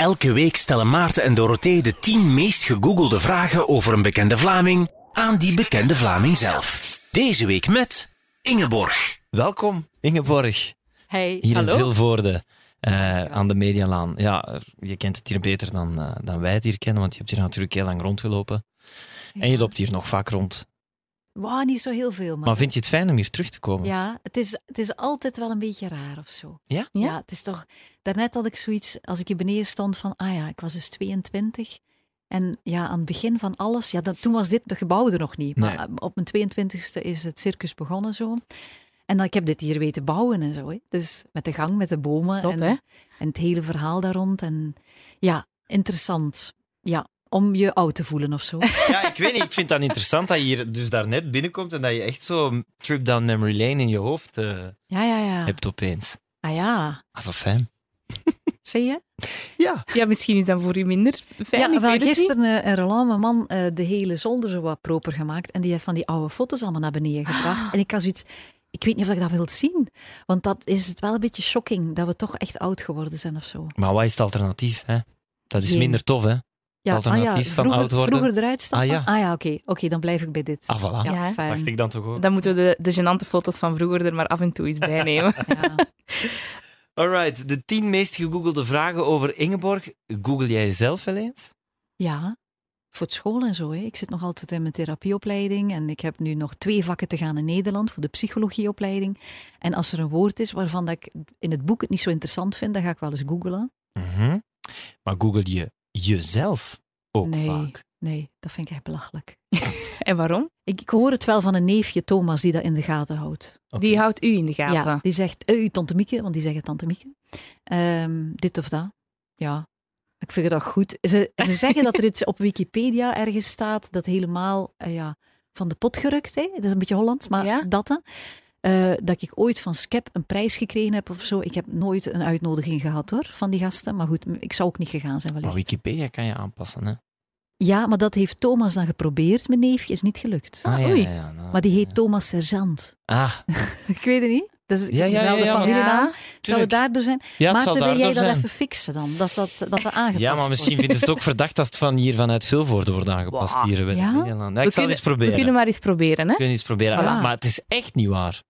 Elke week stellen Maarten en Dorothee de 10 meest gegoogelde vragen over een bekende Vlaming aan die bekende Vlaming zelf. Deze week met Ingeborg. Welkom, Ingeborg. Hey, Hier hallo. in Vilvoorde, eh, aan de Medialaan. Ja, je kent het hier beter dan, eh, dan wij het hier kennen, want je hebt hier natuurlijk heel lang rondgelopen. En je loopt hier nog vaak rond. Wauw, niet zo heel veel, maar... Maar vind je het fijn om hier terug te komen? Ja, het is, het is altijd wel een beetje raar of zo. Ja? Ja, het is toch... Daarnet had ik zoiets, als ik hier beneden stond, van... Ah ja, ik was dus 22. En ja, aan het begin van alles... Ja, dat, toen was dit de gebouw er nog niet. Maar Nee. op mijn 22e is het circus begonnen zo. En dan, ik heb dit hier weten bouwen en zo. Hè. Dus met de gang, met de bomen. En, hè? en het hele verhaal daar rond. En ja, interessant. Ja, om je oud te voelen of zo. Ja, ik weet niet. Ik vind dat interessant dat je hier dus daarnet binnenkomt en dat je echt zo'n trip down memory lane in je hoofd eh, Ja, ja, ja. hebt opeens. Ah ja, Ah, zo fijn. vind je? Ja. Ja, misschien is dat voor u minder fijn. Ja, ik wel, gisteren eh, een Roland, man, eh, de hele zolder zo wat proper gemaakt. En die heeft van die oude foto's allemaal naar beneden gebracht. En ik had zoiets... Ik weet niet of ik dat wil zien. Want dat is het wel een beetje shocking, dat we toch echt oud geworden zijn of zo. Maar wat is het alternatief? Hè? Dat is Geen. minder tof, hè? Ja, Alternatief van vroeger, oud worden? Vroeger eruit stappen? Ah, ja. oké. Oké, dan blijf ik bij dit. Ah, voilà. Ja. Dacht ik dan toch ook. Dan moeten we de, de gênante foto's van vroeger er maar af en toe eens bij nemen. Ja. Alright, de tien meest gegoogelde vragen over Ingeborg. Google jij jezelf wel eens? ja, voor het school en zo. Hè. Ik zit nog altijd in mijn therapieopleiding en ik heb nu nog twee vakken te gaan in Nederland voor de psychologieopleiding. En als er een woord is waarvan dat ik in het boek het niet zo interessant vind, dan ga ik wel eens googlen. Mhm. Maar google je jezelf ook nee, vaak? nee, dat vind ik echt belachelijk. En waarom? Ik, ik hoor het wel van een neefje Thomas die dat in de gaten houdt. Die houdt u in de gaten. Ja, die zegt, eh, tante Mieke, want die zeggen tante Mieke. Ehm, dit of dat. Ja, ik vind dat goed. Ze, ze zeggen dat er iets op Wikipedia ergens staat dat helemaal eh, ja, van de pot gerukt. Hè? Dat is een beetje Hollands, maar Ja? dat. Eh, dat ik ooit van Skep een prijs gekregen heb of zo. Ik heb nooit een uitnodiging gehad hoor, van die gasten. Maar goed, ik zou ook niet gegaan zijn Maar wellicht. Wikipedia kan je aanpassen, hè? Ja, maar dat heeft Thomas dan geprobeerd. Mijn neefje is niet gelukt. Ah, ja, oei. ja, ja, nou, Maar die heet ja. Thomas Sergeant. Ah, Ik weet het niet. Dat is Ja, ja, ja, dezelfde ja, maar- familienaam. Ja. Zou het daardoor zijn? ja, het zal Maarten, wil jij dat zijn. even fixen dan? Dat dat, dat, aangepast Ja, maar misschien vinden ze het ook verdacht als het van hier vanuit Vilvoorde wordt aangepast Wow. hier Ja? de Medialaan. Ja, We ik zal kunnen- eens proberen. We kunnen maar eens proberen, hè? We kunnen eens proberen. Voilà. Maar het is echt niet waar.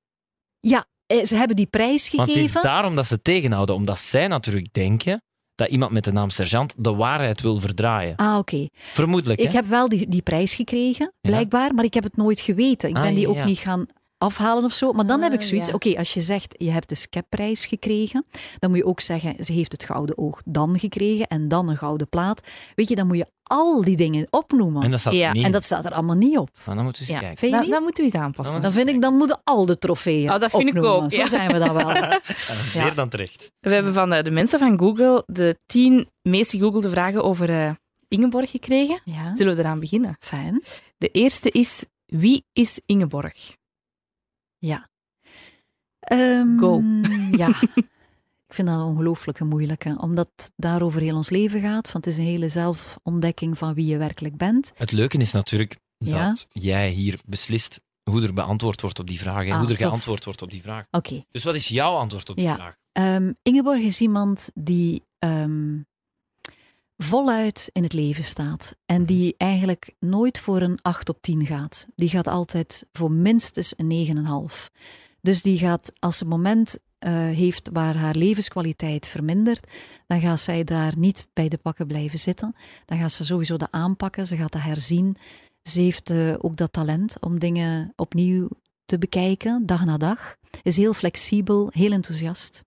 Ja, eh, ze hebben die prijs Want het is gegeven. daarom dat ze tegenhouden. Omdat zij natuurlijk denken dat iemand met de naam sergeant de waarheid wil verdraaien. Ah, oké. Vermoedelijk, Ik hè? heb wel die, die prijs gekregen, blijkbaar, maar ik heb het nooit geweten. Ik Ah, ben die ook niet gaan afhalen of zo. Maar dan heb ik Ah, zoiets, ja. oké, als je zegt je hebt de Skep-prijs gekregen, dan moet je ook zeggen ze heeft het gouden oog dan gekregen en dan een gouden plaat. Weet je, dan moet je al die dingen opnoemen. En dat staat Ja, er niet. En dat staat er allemaal niet op. Maar dan moeten we eens Ja. kijken. Vind je Dat, niet? dat moeten we eens aanpassen. Dan- Dan vind ik, dan moeten al de trofeeën Oh, dat vind ik ook, Zo zijn we dan wel. Meer dan terecht. We hebben van eh, de mensen van Google de tien meest gegoogelde vragen over eh, Ingeborg gekregen. Ja, Zullen we eraan beginnen? fijn. De eerste is, wie is Ingeborg? Ja. Ehm, Go. Ja. Ik vind dat een ongelooflijke moeilijke, omdat het daarover heel ons leven gaat. Want het is een hele zelfontdekking van wie je werkelijk bent. Het leuke is natuurlijk Ja. dat jij hier beslist hoe er beantwoord wordt op die vraag. En Ah, hoe er tof. geantwoord wordt op die vraag. Oké. Dus wat is jouw antwoord op die Ja. vraag? Ehm, Ingeborg is iemand die ehm, voluit in het leven staat. En die eigenlijk nooit voor een 8 op 10 gaat. Die gaat altijd voor minstens een 9,5. Dus die gaat, als ze een moment eh, heeft waar haar levenskwaliteit vermindert, dan gaat zij daar niet bij de pakken blijven zitten. Dan gaat ze sowieso dat aanpakken, ze gaat dat herzien. Ze heeft eh, ook dat talent om dingen opnieuw te bekijken, dag na dag. Is heel flexibel, heel enthousiast.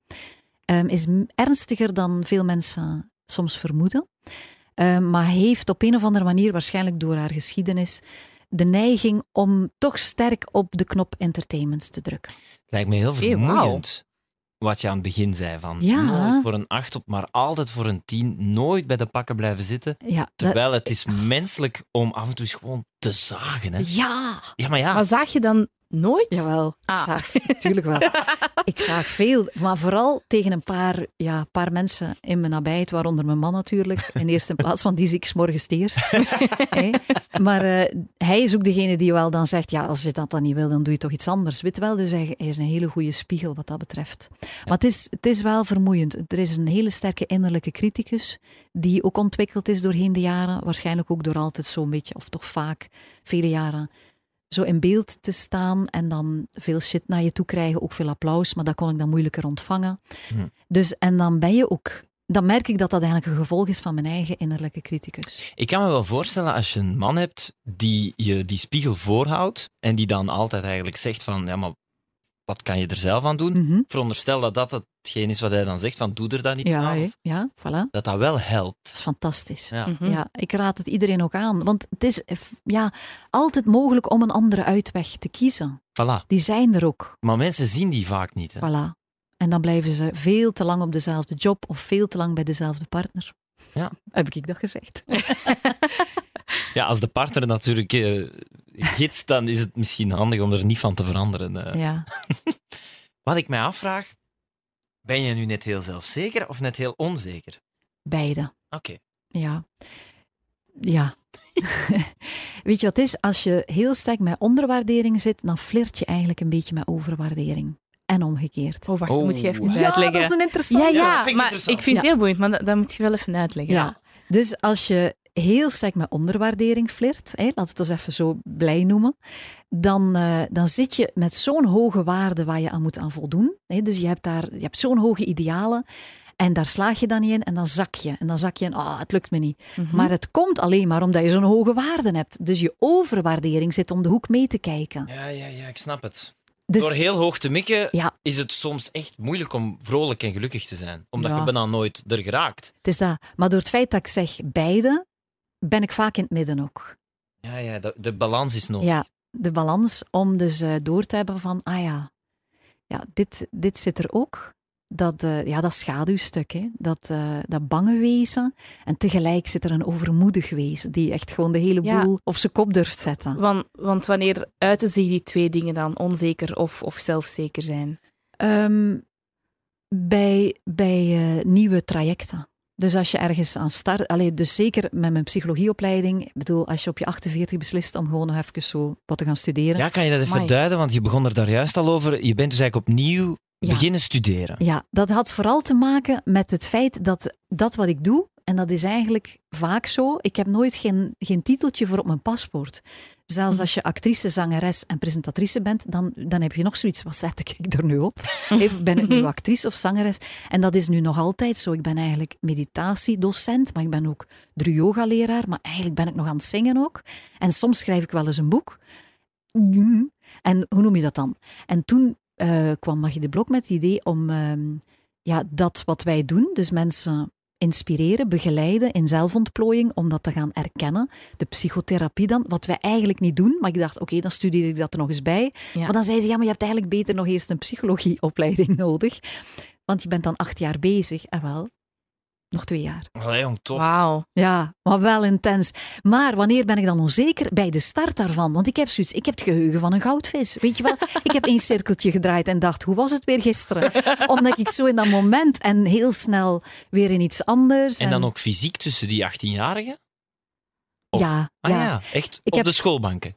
Ehm, is ernstiger dan veel mensen soms vermoeden. Ehm, maar heeft op een of andere manier, waarschijnlijk door haar geschiedenis, de neiging om toch sterk op de knop entertainment te drukken. Lijkt me heel vermoeiend. Wat je aan het begin zei van Ja. nooit voor een 8 op, maar altijd voor een 10. Nooit bij de pakken blijven zitten. Ja, dat- Terwijl het is menselijk om af en toe eens gewoon te zagen. Hè? Ja, Ja, maar ja. Maar zaag je dan nooit? jawel. Ah. Ik zaag, natuurlijk wel. Ik zaag veel, maar vooral tegen een paar, ja, paar mensen in mijn nabijheid, waaronder mijn man natuurlijk, in eerste plaats, want die zie ik 's morgens eerst. Hè. Maar eh, hij is ook degene die wel dan zegt, ja, als je dat dan niet wil, dan doe je toch iets anders. Weet wel, dus hij, hij is een hele goede spiegel wat dat betreft. Maar het is, het is wel vermoeiend. Er is een hele sterke innerlijke criticus, die ook ontwikkeld is doorheen de jaren, waarschijnlijk ook door altijd zo'n beetje, of toch vaak, vele jaren, zo in beeld te staan en dan veel shit naar je toe krijgen, ook veel applaus, maar dat kon ik dan moeilijker ontvangen. Hm. Dus, en dan ben je ook, dan merk ik dat dat eigenlijk een gevolg is van mijn eigen innerlijke criticus. Ik kan me wel voorstellen als je een man hebt die je die spiegel voorhoudt en die dan altijd eigenlijk zegt van, ja, maar wat kan je er zelf aan doen? Mhm. Veronderstel dat dat hetgeen is wat hij dan zegt, van doe er dan iets Ja, aan. ja, voilà. Dat dat wel helpt. Dat is fantastisch. Ja. Mhm. Ja, ik raad het iedereen ook aan. Want het is ja, altijd mogelijk om een andere uitweg te kiezen. Voilà. Die zijn er ook. Maar mensen zien die vaak niet. Hè? Voilà. En dan blijven ze veel te lang op dezelfde job of veel te lang bij dezelfde partner. Ja. Heb ik dat gezegd? Ja, als de partner natuurlijk eh, gidst, dan is het misschien handig om er niet van te veranderen. eh. Ja. Wat ik mij afvraag, ben je nu net heel zelfzeker of net heel onzeker? Beide. Oké. Ja. Ja. Weet je wat het is? Als je heel sterk met onderwaardering zit, dan flirt je eigenlijk een beetje met overwaardering. En omgekeerd. Oh, wacht, Oh. dat moet je even Ja, uitleggen. dat is een interessant. Ja, Ja, ja, ik maar interessant. ik vind het Ja. heel boeiend, maar dat, dat moet je wel even uitleggen. Ja. Dus als je heel sterk met onderwaardering flirt, hè, we het ons even zo blij noemen, dan, eh, dan zit je met zo'n hoge waarde waar je aan moet aan voldoen. Hè. Dus je hebt, daar, je hebt zo'n hoge idealen en daar slaag je dan niet in en dan zak je. En dan zak je in, ah, het lukt me niet. Mhm. Maar het komt alleen maar omdat je zo'n hoge waarde hebt. Dus je overwaardering zit om de hoek mee te kijken. Ja, ja, ja, ik snap het. Dus Door heel hoog te mikken Ja. is het soms echt moeilijk om vrolijk en gelukkig te zijn. Omdat Ja. je bijna nooit er geraakt. het is dat. Maar door het feit dat ik zeg beide, ben ik vaak in het midden ook. Ja, ja, de, de balans is nodig. Ja, de balans om dus eh, door te hebben van, ah ja, ja dit, dit zit er ook. Dat, eh, ja, dat schaduwstuk, hè? Dat, eh, dat bange wezen. En tegelijk zit er een overmoedig wezen die echt gewoon de hele Ja. boel op zijn kop durft zetten. Want, want wanneer uiten zich die twee dingen dan? Onzeker of, of zelfzeker zijn? Ehm, bij bij eh, nieuwe trajecten. Dus als je ergens aan start, allee, dus zeker met mijn psychologieopleiding, ik bedoel, als je op je 48 beslist om gewoon nog even zo wat te gaan studeren. Ja, kan je dat even Amai. duiden? Want je begon er daar juist al over. Je bent dus eigenlijk opnieuw Ja. beginnen studeren. Ja, dat had vooral te maken met het feit dat dat wat ik doe, en dat is eigenlijk vaak zo, ik heb nooit geen, geen titeltje voor op mijn paspoort. Zelfs als je actrice, zangeres en presentatrice bent, dan, dan heb je nog zoiets, wat zet ik er nu op? Even, ben ik nu actrice of zangeres? En dat is nu nog altijd zo. Ik ben eigenlijk meditatiedocent, maar ik ben ook yoga-leraar, maar eigenlijk ben ik nog aan het zingen ook. En soms schrijf ik wel eens een boek. En hoe noem je dat dan? En toen eh, kwam Magie de Blok met het idee om ehm, ja, dat wat wij doen, dus mensen inspireren, begeleiden in zelfontplooiing, om dat te gaan erkennen. De psychotherapie dan, wat wij eigenlijk niet doen. Maar ik dacht, oké, dan studeer ik dat er nog eens bij. Ja. Maar dan zei ze, ja, maar je hebt eigenlijk beter nog eerst een psychologieopleiding nodig. Want je bent dan acht jaar bezig. En wel, nog twee jaar. Allee, jong, tof. Wauw. Ja, maar wel intens. Maar wanneer ben ik dan onzeker? Bij de start daarvan. Want ik heb zoiets, ik heb het geheugen van een goudvis. Weet je wel? Ik heb één cirkeltje gedraaid en dacht, hoe was het weer gisteren? Omdat ik zo in dat moment en heel snel weer in iets anders. En dan ook fysiek tussen die 18-jarigen? Of- Ja, Ah ja. ja, echt Ik op heb- de schoolbanken.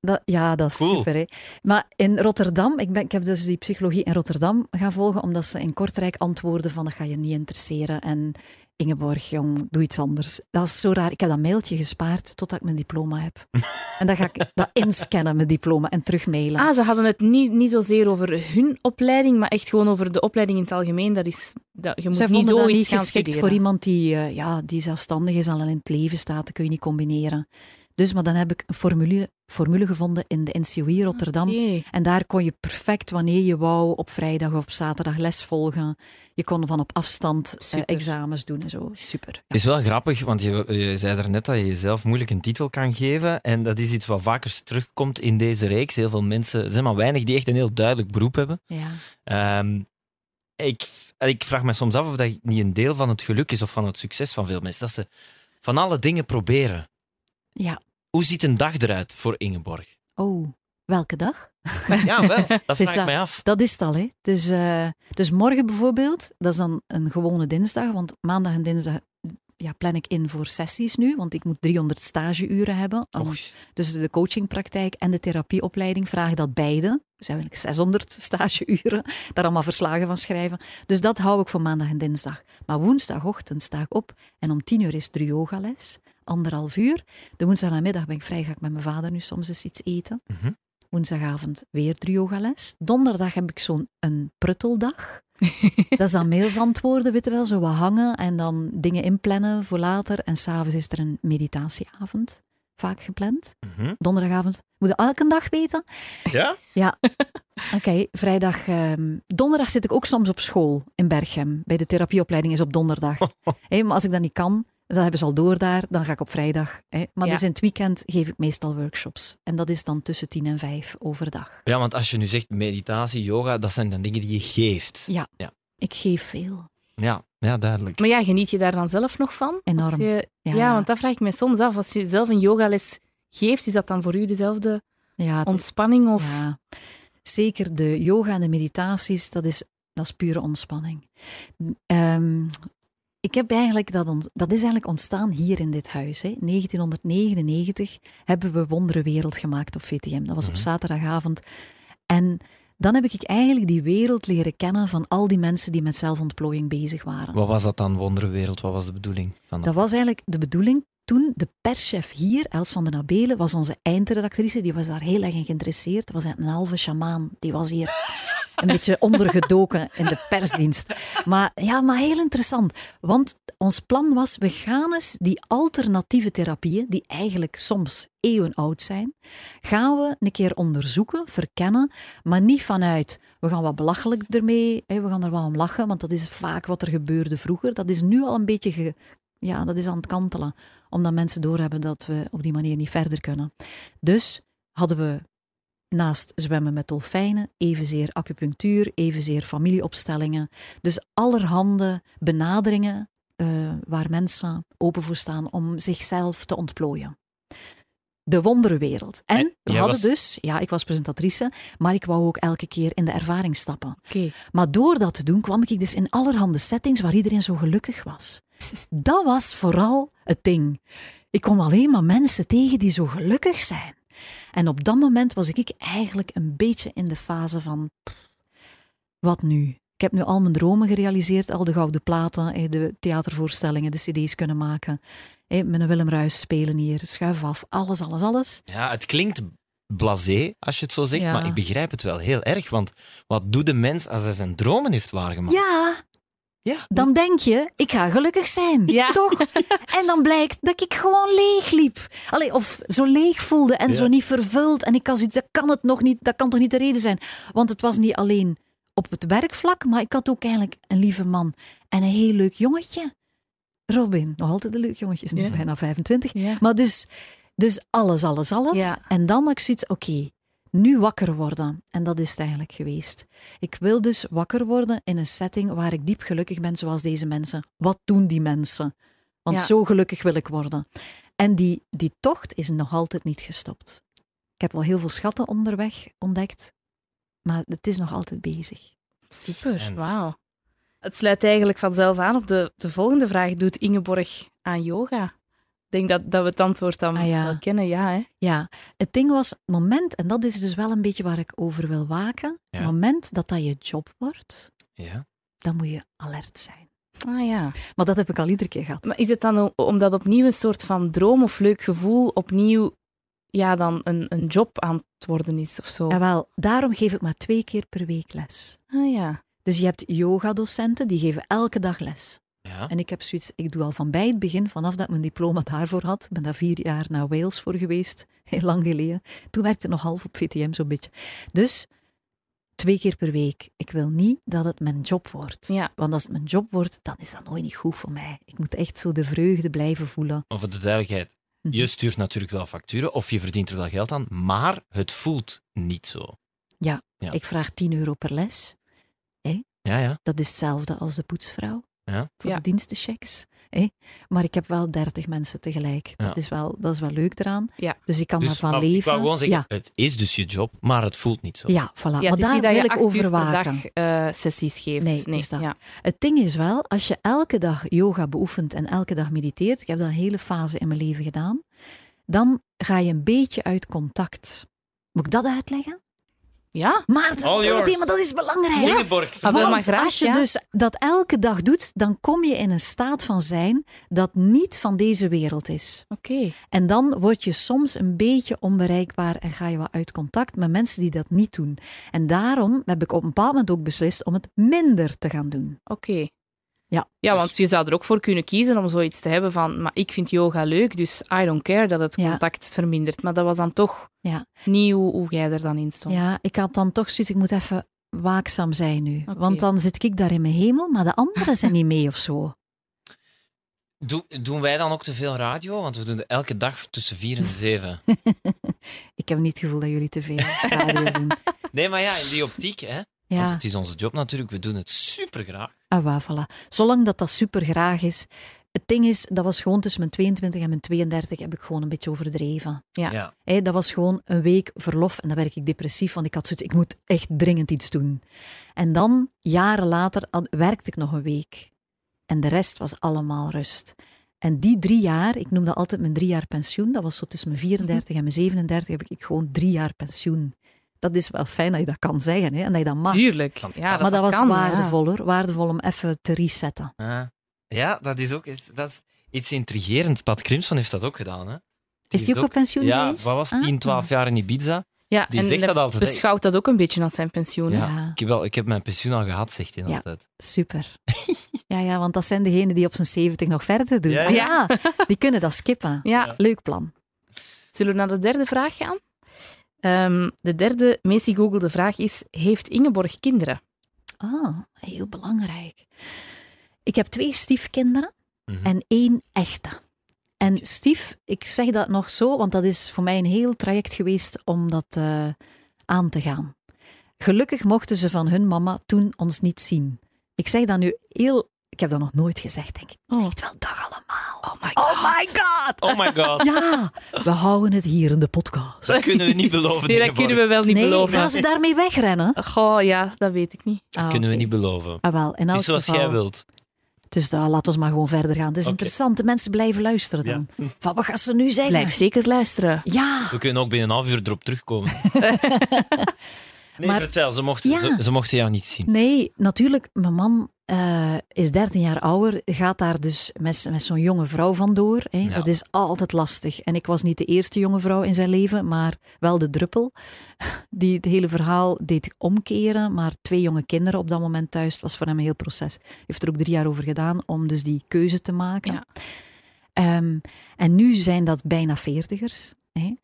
Dat, ja, dat is Cool. super. Hè. Maar in Rotterdam, ik, ben, ik heb dus die psychologie in Rotterdam gaan volgen, omdat ze in Kortrijk antwoorden van dat ga je niet interesseren. En Ingeborg, jong, doe iets anders. Dat is zo raar. Ik heb dat mailtje gespaard totdat ik mijn diploma heb. en dan ga ik dat inscannen, mijn diploma, en terugmailen. Ah, ze hadden het niet, niet zozeer over hun opleiding, maar echt gewoon over de opleiding in het algemeen. Dat is, dat, je moet Zij niet vonden dat zoiets niet gaan geschikt studeren. voor iemand die, eh, ja, die zelfstandig is, al in het leven staat. Dat kun je niet combineren. Dus, maar dan heb ik een formule, formule gevonden in de NCOI Rotterdam. En daar kon je perfect, wanneer je wou, op vrijdag of op zaterdag les volgen. Je kon van op afstand eh, Super. examens doen en zo. Super. Het is wel grappig, want je, je zei daarnet dat je jezelf moeilijk een titel kan geven. En dat is iets wat vaker terugkomt in deze reeks. Heel veel mensen, er zijn maar weinig die echt een heel duidelijk beroep hebben. Ja. Ehm, ik, ik vraag me soms af of dat niet een deel van het geluk is of van het succes van veel mensen. Dat ze van alle dingen proberen. ja. Hoe ziet een dag eruit voor Ingeborg? Oh, welke dag? Ja, wel. Dat vraag ik mij af. Dat is het al, hè. Dus, eh, dus morgen bijvoorbeeld, dat is dan een gewone dinsdag, want maandag en dinsdag ja, plan ik in voor sessies nu, want ik moet 300 stageuren hebben. Om- Dus de coachingpraktijk en de therapieopleiding vragen dat beide. Dus eigenlijk 600 stageuren, daar allemaal verslagen van schrijven. Dus dat hou ik voor maandag en dinsdag. Maar woensdagochtend sta ik op en om 10 uur is er yogales, anderhalf uur. De woensdagnamiddag ben ik vrij, ga ik met mijn vader nu soms eens iets eten. Mhm. Woensdagavond weer de yogales. Donderdag heb ik zo'n een prutteldag. dat is dan mails antwoorden, weet je wel, zo wat hangen en dan dingen inplannen voor later. En s'avonds is er een meditatieavond, vaak gepland. mhm. Donderdagavond. Moet je elke dag weten? Ja? Oké, vrijdag. ehm, donderdag zit ik ook soms op school in Berchem. Bij de therapieopleiding is op donderdag. Maar als ik dat niet kan, dat hebben ze al door daar, dan ga ik op vrijdag. Hé. Maar Ja. dus in het weekend geef ik meestal workshops. En dat is dan tussen tien en vijf overdag. ja, want als je nu zegt meditatie, yoga, dat zijn dan dingen die je geeft. Ja. Ja, Ik geef veel. ja, ja duidelijk. Maar ja, geniet je daar dan zelf nog van? Enorm. je- Ja, ja, want dat vraag ik me soms af. Als je zelf een yogales geeft, is dat dan voor u dezelfde Ja, ontspanning? Of... Ja, zeker de yoga en de meditaties, dat is, dat is pure ontspanning. Ehm, ik heb eigenlijk dat, ont- dat is eigenlijk ontstaan hier in dit huis. Hè. 1999 hebben we Wonderenwereld gemaakt op VTM. Dat was op Mhm. zaterdagavond. En dan heb ik eigenlijk die wereld leren kennen van al die mensen die met zelfontplooiing bezig waren. Wat was dat dan, Wonderwereld? Wat was de bedoeling van Dat was eigenlijk de bedoeling. Toen de perschef hier, Els van den Abelen, was onze eindredactrice, die was daar heel erg in geïnteresseerd. was een halve sjamaan. Die was hier een beetje ondergedoken in de persdienst. Maar ja, maar heel interessant. Want ons plan was, we gaan eens die alternatieve therapieën, die eigenlijk soms eeuwen oud zijn, gaan we een keer onderzoeken, verkennen, maar niet vanuit, we gaan wat belachelijk ermee, we gaan er wel om lachen, want dat is vaak wat er gebeurde vroeger. Dat is nu al een beetje ja, dat is aan het kantelen. Omdat mensen doorhebben dat we op die manier niet verder kunnen. Dus hadden we naast zwemmen met dolfijnen evenzeer acupunctuur, evenzeer familieopstellingen. Dus allerhande benaderingen eh, waar mensen open voor staan om zichzelf te ontplooien. De wonderenwereld. En En we hadden was- dus, ja, ik was presentatrice, maar ik wou ook elke keer in de ervaring stappen. Oké. Maar door dat te doen kwam ik dus in allerhande settings waar iedereen zo gelukkig was. Dat was vooral het ding. Ik kom alleen maar mensen tegen die zo gelukkig zijn. En op dat moment was ik eigenlijk een beetje in de fase van... pff, wat nu? Ik heb nu al mijn dromen gerealiseerd, al de gouden platen, eh, de theatervoorstellingen, de cd's kunnen maken. eh, Met een Willem Ruis spelen hier, schuif af, alles, alles, alles. Ja, het klinkt blasé als je het zo zegt, Ja. maar ik begrijp het wel heel erg. Want wat doet de mens als hij zijn dromen heeft waargemaakt? Ja, Ja. dan denk je, ik ga gelukkig zijn. Ja. Toch? En dan blijkt dat ik gewoon leeg liep. Allee, of zo leeg voelde en Ja. zo niet vervuld. En ik had zoiets, dat kan het nog niet, dat kan toch niet de reden zijn. Want het was niet alleen op het werkvlak, maar ik had ook eigenlijk een lieve man. En een heel leuk jongetje. Robin, nog altijd een leuk jongetje, is nu Ja. bijna 25. Ja. Maar dus, dus alles, alles, alles. Ja. En dan had ik zoiets, oké, nu wakker worden. En dat is het eigenlijk geweest. Ik wil dus wakker worden in een setting waar ik diep gelukkig ben, zoals deze mensen. Wat doen die mensen? Want Ja. zo gelukkig wil ik worden. En die, die tocht is nog altijd niet gestopt. Ik heb wel heel veel schatten onderweg ontdekt, maar het is nog altijd bezig. Super, En- wauw. Het sluit eigenlijk vanzelf aan op de, de volgende vraag. Doet Ingeborg aan yoga? Ik denk dat, dat we het antwoord dan Ah, ja. wel kennen, ja. Hè? Ja, het ding was, het moment, en dat is dus wel een beetje waar ik over wil waken, Ja. het moment dat dat je job wordt, Ja. dan moet je alert zijn. Ah ja. Maar dat heb ik al iedere keer gehad. Maar is het dan omdat opnieuw een soort van droom of leuk gevoel opnieuw ja, dan een, een job aan het worden is of zo? Jawel, daarom geef ik maar twee keer per week les. Ah ja. Dus je hebt yogadocenten, die geven elke dag les. Ja. En ik heb zoiets, ik doe al van bij het begin, vanaf dat ik mijn diploma daarvoor had. Ik ben daar vier jaar naar Wales voor geweest, heel lang geleden. Toen werkte ik nog half op VTM, zo'n beetje. Dus twee keer per week. Ik wil niet dat het mijn job wordt. Ja. Want als het mijn job wordt, dan is dat nooit niet goed voor mij. Ik moet echt zo de vreugde blijven voelen. Maar voor de duidelijkheid, Mhm. je stuurt natuurlijk wel facturen of je verdient er wel geld aan, maar het voelt niet zo. Ja. Ik vraag 10 euro per les. Ja, ja. Dat is hetzelfde als de poetsvrouw. Ja. voor Ja. de dienstenchecks. Hè? Maar ik heb wel 30 mensen tegelijk. Ja. Dat, is wel, dat is wel leuk eraan. Ja. Dus ik kan Dus, daarvan maar leven. Ik wou gewoon zeggen, ja, het is dus je job, maar het voelt niet zo. ja, voilà. Ja, maar daar dat wil je ik over waken. dag eh, sessies geeft. Nee, het is dat. Ja. Het ding is wel, als je elke dag yoga beoefent en elke dag mediteert, ik heb dat een hele fase in mijn leven gedaan, dan ga je een beetje uit contact. Moet ik dat uitleggen? Ja? Maar dat is belangrijk. Ingeborg, Ah, wel, Want graag, als je ja. dus dat elke dag doet, dan kom je in een staat van zijn dat niet van deze wereld is. Oké. En dan word je soms een beetje onbereikbaar en ga je wat uit contact met mensen die dat niet doen. En daarom heb ik op een bepaald moment ook beslist om het minder te gaan doen. Oké. Ja. Ja, want je zou er ook voor kunnen kiezen om zoiets te hebben van, maar ik vind yoga leuk, dus I don't care dat het Ja. contact vermindert. Maar dat was dan toch Ja. niet hoe, hoe jij er dan in stond. Ja, ik had dan toch zoiets, ik moet even waakzaam zijn nu. Want dan zit ik daar in mijn hemel, maar de anderen zijn niet mee of zo. Doe- doen wij dan ook te veel radio? Want we doen elke dag tussen vier en zeven. Ik heb niet het gevoel dat jullie te veel radio doen. Nee, maar ja, in die optiek, hè? Want Ja, het is onze job natuurlijk, we doen het super graag. ah, waar, voilà. Zolang dat dat super graag is. Het ding is, dat was gewoon tussen mijn 22 en mijn 32 heb ik gewoon een beetje overdreven. Ja. Hé, dat was gewoon een week verlof en dan werd ik depressief, want ik had zoiets, ik moet echt dringend iets doen. En dan, jaren later, werkte ik nog een week. En de rest was allemaal rust. En die drie jaar, ik noem dat altijd mijn drie jaar pensioen, dat was zo tussen mijn 34 en mijn 37, heb ik gewoon drie jaar pensioen. Dat is wel fijn dat je dat kan zeggen hè, en dat je dat mag. Tuurlijk. Ja, maar dat was kan, ja. waardevol hoor, waardevol om even te resetten. Ah. Ja, dat is ook iets, dat is iets intrigerends. Pat Crimson heeft dat ook gedaan, hè? Is die ook op pensioen Ja, geweest? wat was het, Ah. 10, 12 jaar in Ibiza? Ja, Die en zegt dat altijd, beschouwt dat ook een beetje als zijn pensioen. Ja. Ja. Ik heb, wel, ik heb mijn pensioen al gehad, zegt hij Ja. altijd. Super. Ja, ja, want dat zijn degenen die op zijn 70 nog verder doen. Ja, Ah, ja. ja, die kunnen dat skippen. Ja. Leuk plan. Zullen we naar de derde vraag gaan? Ehm, de derde meest gegoogelde vraag is: Heeft Ingeborg kinderen? Ah, heel belangrijk. Ik heb twee stiefkinderen Mhm. en één echte. En stief, ik zeg dat nog zo, want dat is voor mij een heel traject geweest om dat eh, aan te gaan. Gelukkig mochten ze van hun mama toen ons niet zien. Ik zeg dat nu heel... Ik heb dat nog nooit gezegd, denk ik. Oh. Echt wel dag allemaal. Oh my Oh my god! Oh my god. Ja, we houden het hier in de podcast. Dat kunnen we niet beloven. Nee, dat kunnen we wel niet nee, beloven. gaan ze daarmee wegrennen? Goh, ja, dat weet ik niet. Ah, kunnen we oké. niet beloven. Ah, wel, in elk zoals geval. jij wilt. Dus daar, laat ons maar gewoon verder gaan. Het is interessant. De mensen blijven luisteren dan. Van, wat gaan ze nu zeggen? Blijf zeker luisteren. Ja, We kunnen ook binnen een half uur erop terugkomen. nee, Maar- vertel, ze mochten, Ja. ze, ze mochten jou niet zien. nee, natuurlijk. Mijn man eh, is 13 jaar ouder. Gaat daar dus met, met zo'n jonge vrouw vandoor. Hè. Ja. Dat is altijd lastig. En ik was niet de eerste jonge vrouw in zijn leven, maar wel de druppel. Die het hele verhaal deed omkeren. Maar twee jonge kinderen op dat moment thuis was voor hem een heel proces. Heeft er ook drie jaar over gedaan om dus die keuze te maken. Ja. Ehm, en nu zijn dat bijna veertigers. Hè?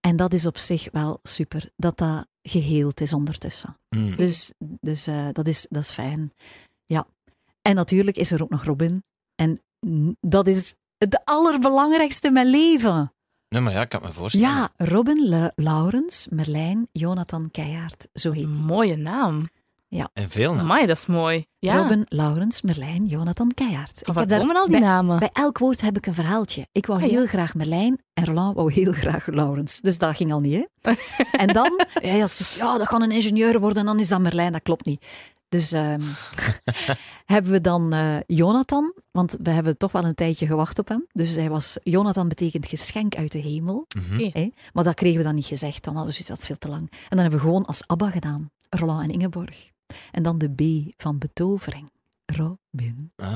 En dat is op zich wel super, dat dat geheeld is ondertussen. Mm. Dus, dus eh, dat, is, dat is fijn. Ja. En natuurlijk is er ook nog Robin. En dat is het allerbelangrijkste in mijn leven. Nee, maar ja, ik kan me voorstellen. Ja, Robin, La- Laurens, Merlijn, Jonathan Keijaard. Zo heet hij. Mooie naam. En veel namen. Amai, dat is mooi. Ja. Robin, Laurens, Merlijn, Jonathan Keijaard. Of waar komen al die bij, namen? bij elk woord heb ik een verhaaltje. Ik wou Ah, ja. heel graag Merlijn en Roland wou heel graag Laurens. Dus dat ging al niet, hè? en dan, ja, ja, ja, dat kan een ingenieur worden en dan is dat Merlijn. Dat klopt niet. Dus ehm, hebben we dan eh, Jonathan, want we hebben toch wel een tijdje gewacht op hem. Dus hij was, Jonathan betekent geschenk uit de hemel. Hè? Maar dat kregen we dan niet gezegd. Dan hadden we zoiets, dat is veel te lang. En dan hebben we gewoon als Abba gedaan. Roland en Ingeborg. En dan de B van betovering. Robin. Ah.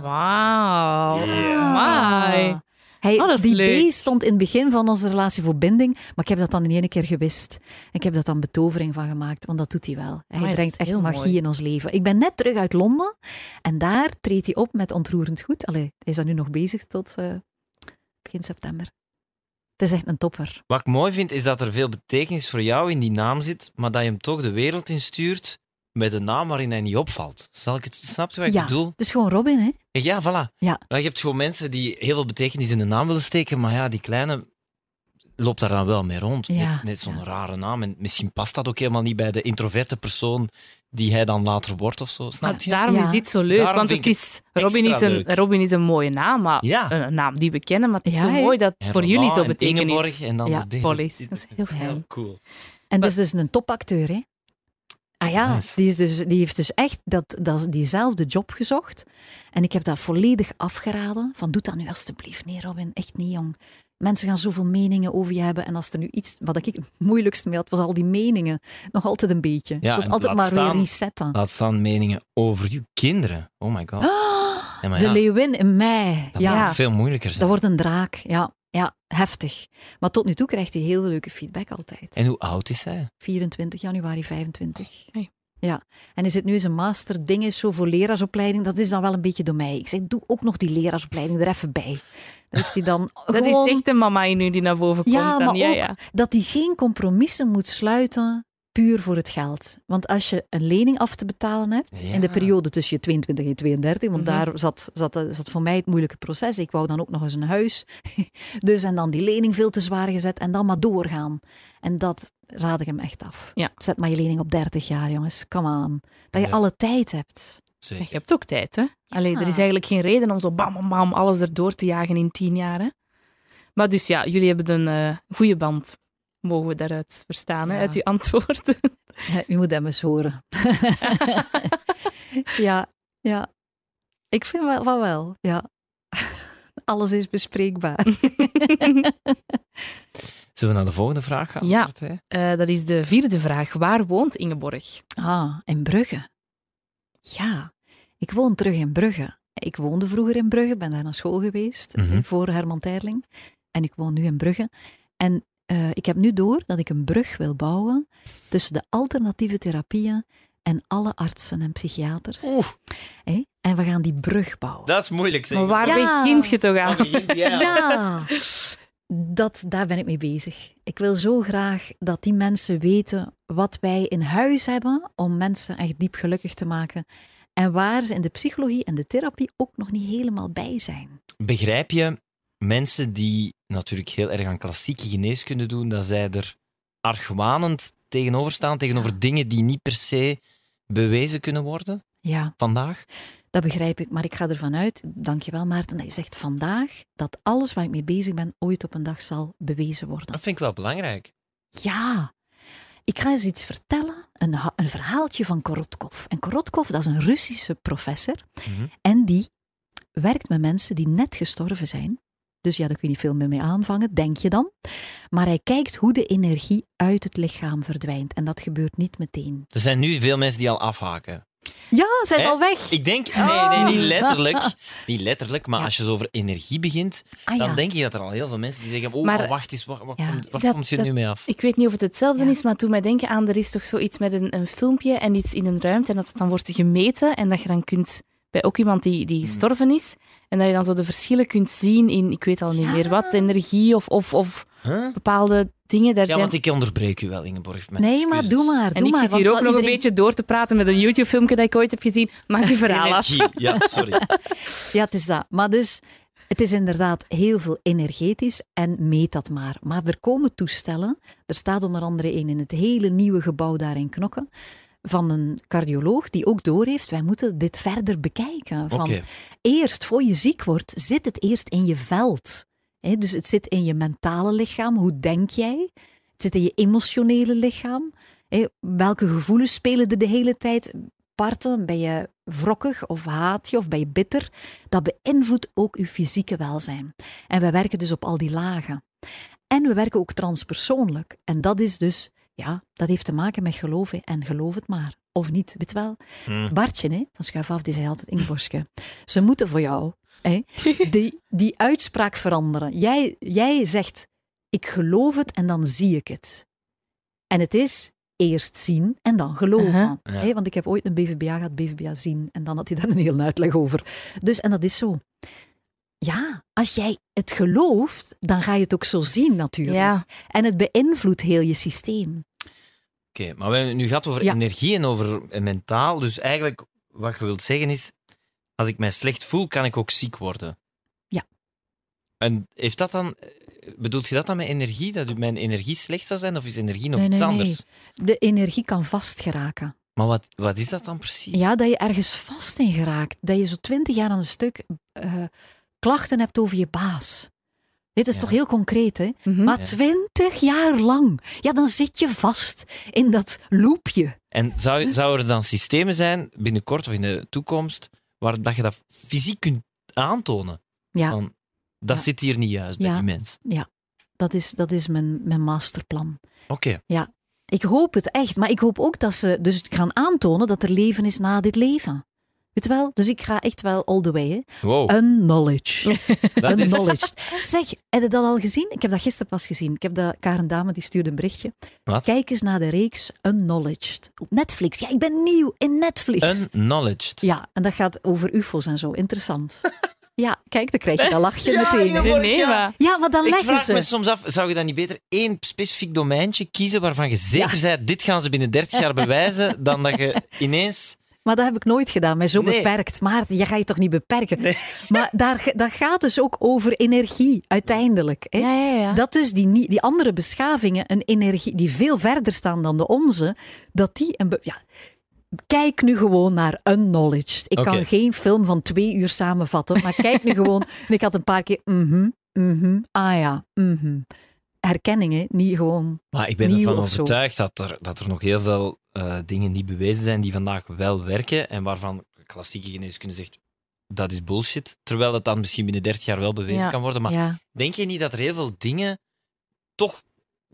Wauw. Amai. Hij, Oh, dat die leuk. B stond in het begin van onze relatie voor binding, maar ik heb dat dan in één keer gewist. Ik heb dat dan betovering van gemaakt, want dat doet hij wel. Hij dat brengt echt magie mooi. in ons leven. Ik ben net terug uit Londen en daar treedt hij op met Ontroerend Goed. Allee, hij is daar nu nog bezig tot eh, begin september. Het is echt een topper. Wat ik mooi vind, is dat er veel betekenis voor jou in die naam zit, maar dat je hem toch de wereld instuurt met een naam waarin hij niet opvalt. Zal ik het, snap je wat ik Ja. bedoel? Het is gewoon Robin, hè? Ja, voilà. Ja. Maar je hebt gewoon mensen die heel veel betekenis in de naam willen steken, maar ja, die kleine loopt daar dan wel mee rond. Ja, Net, net zo'n ja. rare naam. En misschien past dat ook helemaal niet bij de introverte persoon die hij dan later wordt of zo. Snap Maar je? daarom Ja. is dit zo leuk, Daarom want het is, Robin, is een, leuk. Robin is een mooie naam, maar Ja. een naam die we kennen, maar het is Ja, zo mooi dat En voor jullie zo en betekenis. Ingeborg en dan Ja, de. Dit- Dat is heel fijn. Heel cool. En dat is dus een topacteur, hè? Ah ja, Nice. die, is dus, die heeft dus echt dat, dat, diezelfde job gezocht. En ik heb dat volledig afgeraden. Van, doe dat nu alstublieft. Nee, Robin, echt niet, jong. Mensen gaan zoveel meningen over je hebben. En als er nu iets... Wat ik het moeilijkste mee had, was al die meningen. Nog altijd een beetje. Ja, dat en altijd maar weer staan- resetten. Laat staan meningen over je kinderen. Oh my god. Ja, maar de ja, leeuwin in mei. dat Ja, veel moeilijker zijn. dat wordt een draak. Ja, ja, heftig. Maar tot nu toe krijgt hij heel leuke feedback altijd. En hoe oud is hij? 24 januari 25. Oei. Ja, en hij zit nu in zijn master dingen zo voor leraarsopleiding. Dat is dan wel een beetje door mij. Ik zeg, doe ook nog die leraarsopleiding er even bij. Dat heeft hij dan Dat gewoon... is echt een mama in u die naar boven komt. Ja, dan. maar ja, ook ja. dat hij geen compromissen moet sluiten puur voor het geld. Want als je een lening af te betalen hebt, Ja. in de periode tussen je 22 en 32, want Mhm. daar zat, zat, zat voor mij het moeilijke proces. Ik wou dan ook nog eens een huis. dus en dan die lening veel te zwaar gezet en dan maar doorgaan. En dat raad ik hem echt af. Ja. Zet maar je lening op 30 jaar, jongens. Come on. Dat je Ja. alle tijd hebt. Je hebt ook tijd, hè? Allee, er is eigenlijk geen reden om zo bam, bam, bam alles erdoor te jagen in tien jaar, hè? Maar dus ja, jullie hebben een eh goede band, mogen we daaruit verstaan, hè? Ja. Uit uw antwoorden. U moet hem eens horen. ja, ja. Ik vind wel van wel, ja. Alles is bespreekbaar. Zullen we naar de volgende vraag gaan? Ja. Eh, dat is de vierde vraag. Waar woont Ingeborg? Ah, in Brugge. Ja, ik woon terug in Brugge. Ik woonde vroeger in Brugge, ben daar naar school geweest Mhm. voor Herman Terling. En ik woon nu in Brugge. En eh, ik heb nu door dat ik een brug wil bouwen tussen de alternatieve therapieën en alle artsen en psychiaters. Oeh? En we gaan die brug bouwen. dat is moeilijk zeg. Maar waar Ja. begint je toch aan? Ja. Ja, dat, daar ben ik mee bezig. Ik wil zo graag dat die mensen weten wat wij in huis hebben om mensen echt diep gelukkig te maken. En waar ze in de psychologie en de therapie ook nog niet helemaal bij zijn. Begrijp je mensen die natuurlijk heel erg aan klassieke geneeskunde doen, dat zij er argwanend tegenover staan, tegenover dingen die niet per se bewezen kunnen worden Ja, vandaag? dat begrijp ik. Maar ik ga ervan uit, dankjewel Maarten, dat je zegt vandaag dat alles waar ik mee bezig ben ooit op een dag zal bewezen worden. Dat vind ik wel belangrijk. Ja, ik ga eens iets vertellen. Een, een verhaaltje van Korotkov. En Korotkov, dat is een Russische professor. Mhm. En die werkt met mensen die net gestorven zijn. Dus ja, daar kun je niet veel meer mee aanvangen, denk je dan. Maar hij kijkt hoe de energie uit het lichaam verdwijnt. En dat gebeurt niet meteen. Er zijn nu veel mensen die al afhaken. Ja, zij is Hè? al weg. Ik denk, nee, nee, niet Oh. letterlijk. Niet letterlijk, maar Ja. als je zo over energie begint, Ah, dan ja. denk je dat er al heel veel mensen die zeggen, oh, Maar- maar wacht eens, waar, waar Ja. komt, waar Dat- komt je dat- nu mee af? Ik weet niet of het hetzelfde Ja. is, maar toen mij denken aan, er is toch zoiets met een, een filmpje en iets in een ruimte en dat het dan wordt gemeten en dat je dan kunt, bij ook iemand die, die gestorven is, en dat je dan zo de verschillen kunt zien in, ik weet al niet Ja. meer wat, energie of, of, of Huh? bepaalde dingen. Daar Ja, zijn... want ik onderbreek u wel, Ingeborg. met Nee, maar doe maar. En doe ik maar, zit hier ook nog een beetje door te praten met een YouTube-filmpje dat ik ooit heb gezien. Maak je verhaal af. Energie, ja, sorry. Ja, het is dat. Maar dus, het is inderdaad heel veel energetisch en meet dat maar. Maar er komen toestellen. Er staat onder andere een in het hele nieuwe gebouw daar in Knokken. Van een cardioloog die ook doorheeft, wij moeten dit verder bekijken. Van. Eerst, voor je ziek wordt, zit het eerst in je veld. Dus het zit in je mentale lichaam. Hoe denk jij? Het zit in je emotionele lichaam. Welke gevoelens spelen er de hele tijd? Parten, ben je wrokkig of haat je of ben je bitter? Dat beïnvloedt ook je fysieke welzijn. En wij werken dus op al die lagen. En we werken ook transpersoonlijk. En dat is dus, ja, dat heeft te maken met geloven. En geloof het maar. Of niet, weet wel. Hm. Bartje, hè, van Schuif af, die zei altijd Ingeborgske, ze moeten voor jou hè, die, die uitspraak veranderen. Jij, jij zegt, ik geloof het en dan zie ik het. En het is eerst zien en dan geloven. Ja. Want ik heb ooit een BVBA gehad, BVBA zien. En dan had hij daar een hele uitleg over. Dus, en dat is zo. Ja, als jij het gelooft, dan ga je het ook zo zien natuurlijk. Ja, En het beïnvloedt heel je systeem. Oké, maar we hebben het nu gehad over Ja. energie en over eh, mentaal. Dus eigenlijk, wat je wilt zeggen is, als ik mij slecht voel, kan ik ook ziek worden. Ja. En heeft dat dan... Bedoelt je dat dan met energie? Dat mijn energie slecht zou zijn? Of is energie nog Nee, iets nee, nee. anders? De energie kan vastgeraken. Maar wat, wat is dat dan precies? Ja, dat je ergens vast in geraakt. Dat je zo twintig jaar aan een stuk eh, klachten hebt over je baas. Dit is Ja. toch heel concreet, hè? Mhm. Maar Ja. twintig jaar lang, ja, dan zit je vast in dat loopje. En zou, zou er dan systemen zijn, binnenkort of in de toekomst, waar dat je dat fysiek kunt aantonen? Ja, Van, dat Ja. zit hier niet juist bij Ja. die mens. dat is, dat is mijn, mijn masterplan. Oké. Ik hoop het echt, maar ik hoop ook dat ze dus gaan aantonen dat er leven is na dit leven. Weet je wel? Dus ik ga echt wel all the way. Hè? Wow. Unknowledged. is... Unknowledged. Zeg, heb je dat al gezien? Ik heb dat gisteren pas gezien. Ik heb dat, Karen Dame die stuurde een berichtje. Wat? Kijk eens naar de reeks Unknowledged op Netflix. Ja, ik ben nieuw in Netflix. Unknowledged. Ja, en dat gaat over UFO's en zo. Interessant. ja, kijk, dan krijg je dat lachje meteen. Nee, nee, Ja. maar... Ja, maar dan Ik leggen vraag ze. me soms af, zou je dan niet beter één specifiek domeintje kiezen waarvan je zeker bent, dit gaan ze binnen 30 jaar bewijzen, dan dat je ineens... Maar dat heb ik nooit gedaan, mij zo Nee. beperkt. Maar je gaat je toch niet beperken? Maar daar, dat gaat dus ook over energie, uiteindelijk. Hè? Ja, ja, ja. Dat dus die, die andere beschavingen, een energie die veel verder staan dan de onze, dat die een. Ja, kijk nu gewoon naar Unknowledged. Ik kan geen film van twee uur samenvatten, maar kijk nu gewoon. En ik had een paar keer. mhm, mhm, ah ja, mhm. Herkenningen, niet gewoon. Maar ik ben ervan overtuigd dat er, dat er nog heel veel eh, dingen niet bewezen zijn die vandaag wel werken en waarvan klassieke geneeskunde zegt dat is bullshit, terwijl het dan misschien binnen 30 jaar wel bewezen Ja. kan worden. Maar Ja. denk je niet dat er heel veel dingen toch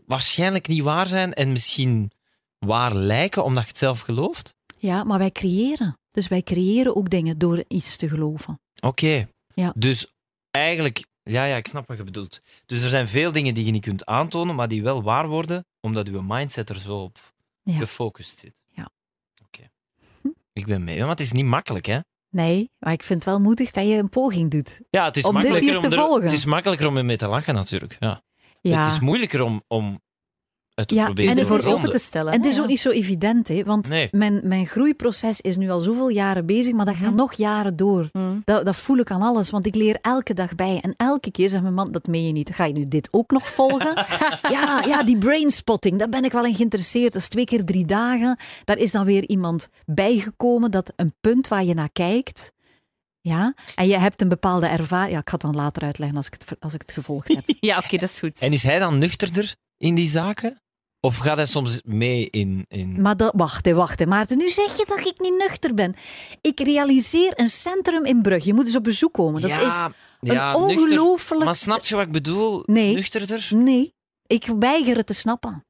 waarschijnlijk niet waar zijn en misschien waar lijken omdat je het zelf gelooft? ja, maar wij creëren. Dus wij creëren ook dingen door iets te geloven. Oké. Ja. Dus eigenlijk, ja, ja, ik snap wat je bedoelt. Dus er zijn veel dingen die je niet kunt aantonen, maar die wel waar worden, omdat je mindset er zo op Ja. gefocust zit. Ja. Oké. Ik ben mee. Maar het is niet makkelijk, hè? Nee, maar ik vind het wel moedig dat je een poging doet. Ja, het is, Om dit makkelijker hier te om er- volgen. het is makkelijker om ermee te lachen, natuurlijk. Ja. Ja. Het is moeilijker om, om het te Ja, proberen en het ervoor is open te stellen. En het is ook niet zo evident, hè? want Nee. mijn, mijn groeiproces is nu al zoveel jaren bezig, maar dat gaat Mhm. nog jaren door. Mm. Dat, dat voel ik aan alles, want ik leer elke dag bij. En elke keer zegt mijn man, dat meen je niet. Ga je nu dit ook nog volgen? ja, ja, die brainspotting, daar ben ik wel in geïnteresseerd. Dat is twee keer drie dagen. Daar is dan weer iemand bijgekomen dat een punt waar je naar kijkt... Ja, en je hebt een bepaalde ervaring. Ja, ik ga het dan later uitleggen als ik het, als ik het gevolgd heb. Ja, oké, dat is goed. En is hij dan nuchterder in die zaken? Of gaat hij soms mee in... in... Maar dat, wacht, hè, wacht, hè, Maarten. Nu zeg je dat ik niet nuchter ben. Ik realiseer een centrum in Brugge. Je moet eens op bezoek komen. Dat ja, is een ja, ongelooflijk... Maar snap je wat ik bedoel? Nee. Nuchterder? Nee, ik weiger het te snappen.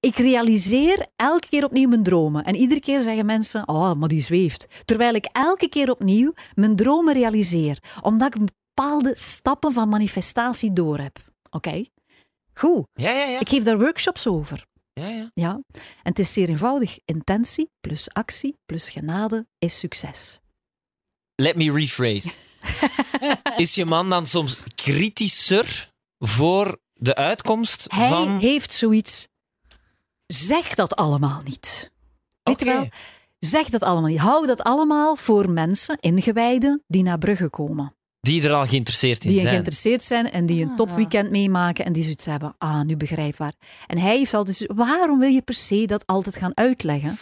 Ik realiseer elke keer opnieuw mijn dromen. En iedere keer zeggen mensen, oh, maar die zweeft. Terwijl ik elke keer opnieuw mijn dromen realiseer. Omdat ik bepaalde stappen van manifestatie door heb. Oké? Goed. Ja, ja, ja. Ik geef daar workshops over. ja, ja. Ja. En het is zeer eenvoudig. Intentie plus actie plus genade is succes. Let me rephrase. is je man dan soms kritischer voor de uitkomst Hij van... heeft zoiets. Zeg dat allemaal niet. Weet je wel? Zeg dat allemaal niet. Hou dat allemaal voor mensen, ingewijden, die naar Brugge komen. Die er al geïnteresseerd in Die zijn. geïnteresseerd zijn en die een Ah. topweekend meemaken en die zoiets hebben. Ah, nu begrijpbaar. En hij heeft altijd zo- waarom wil je per se dat altijd gaan uitleggen?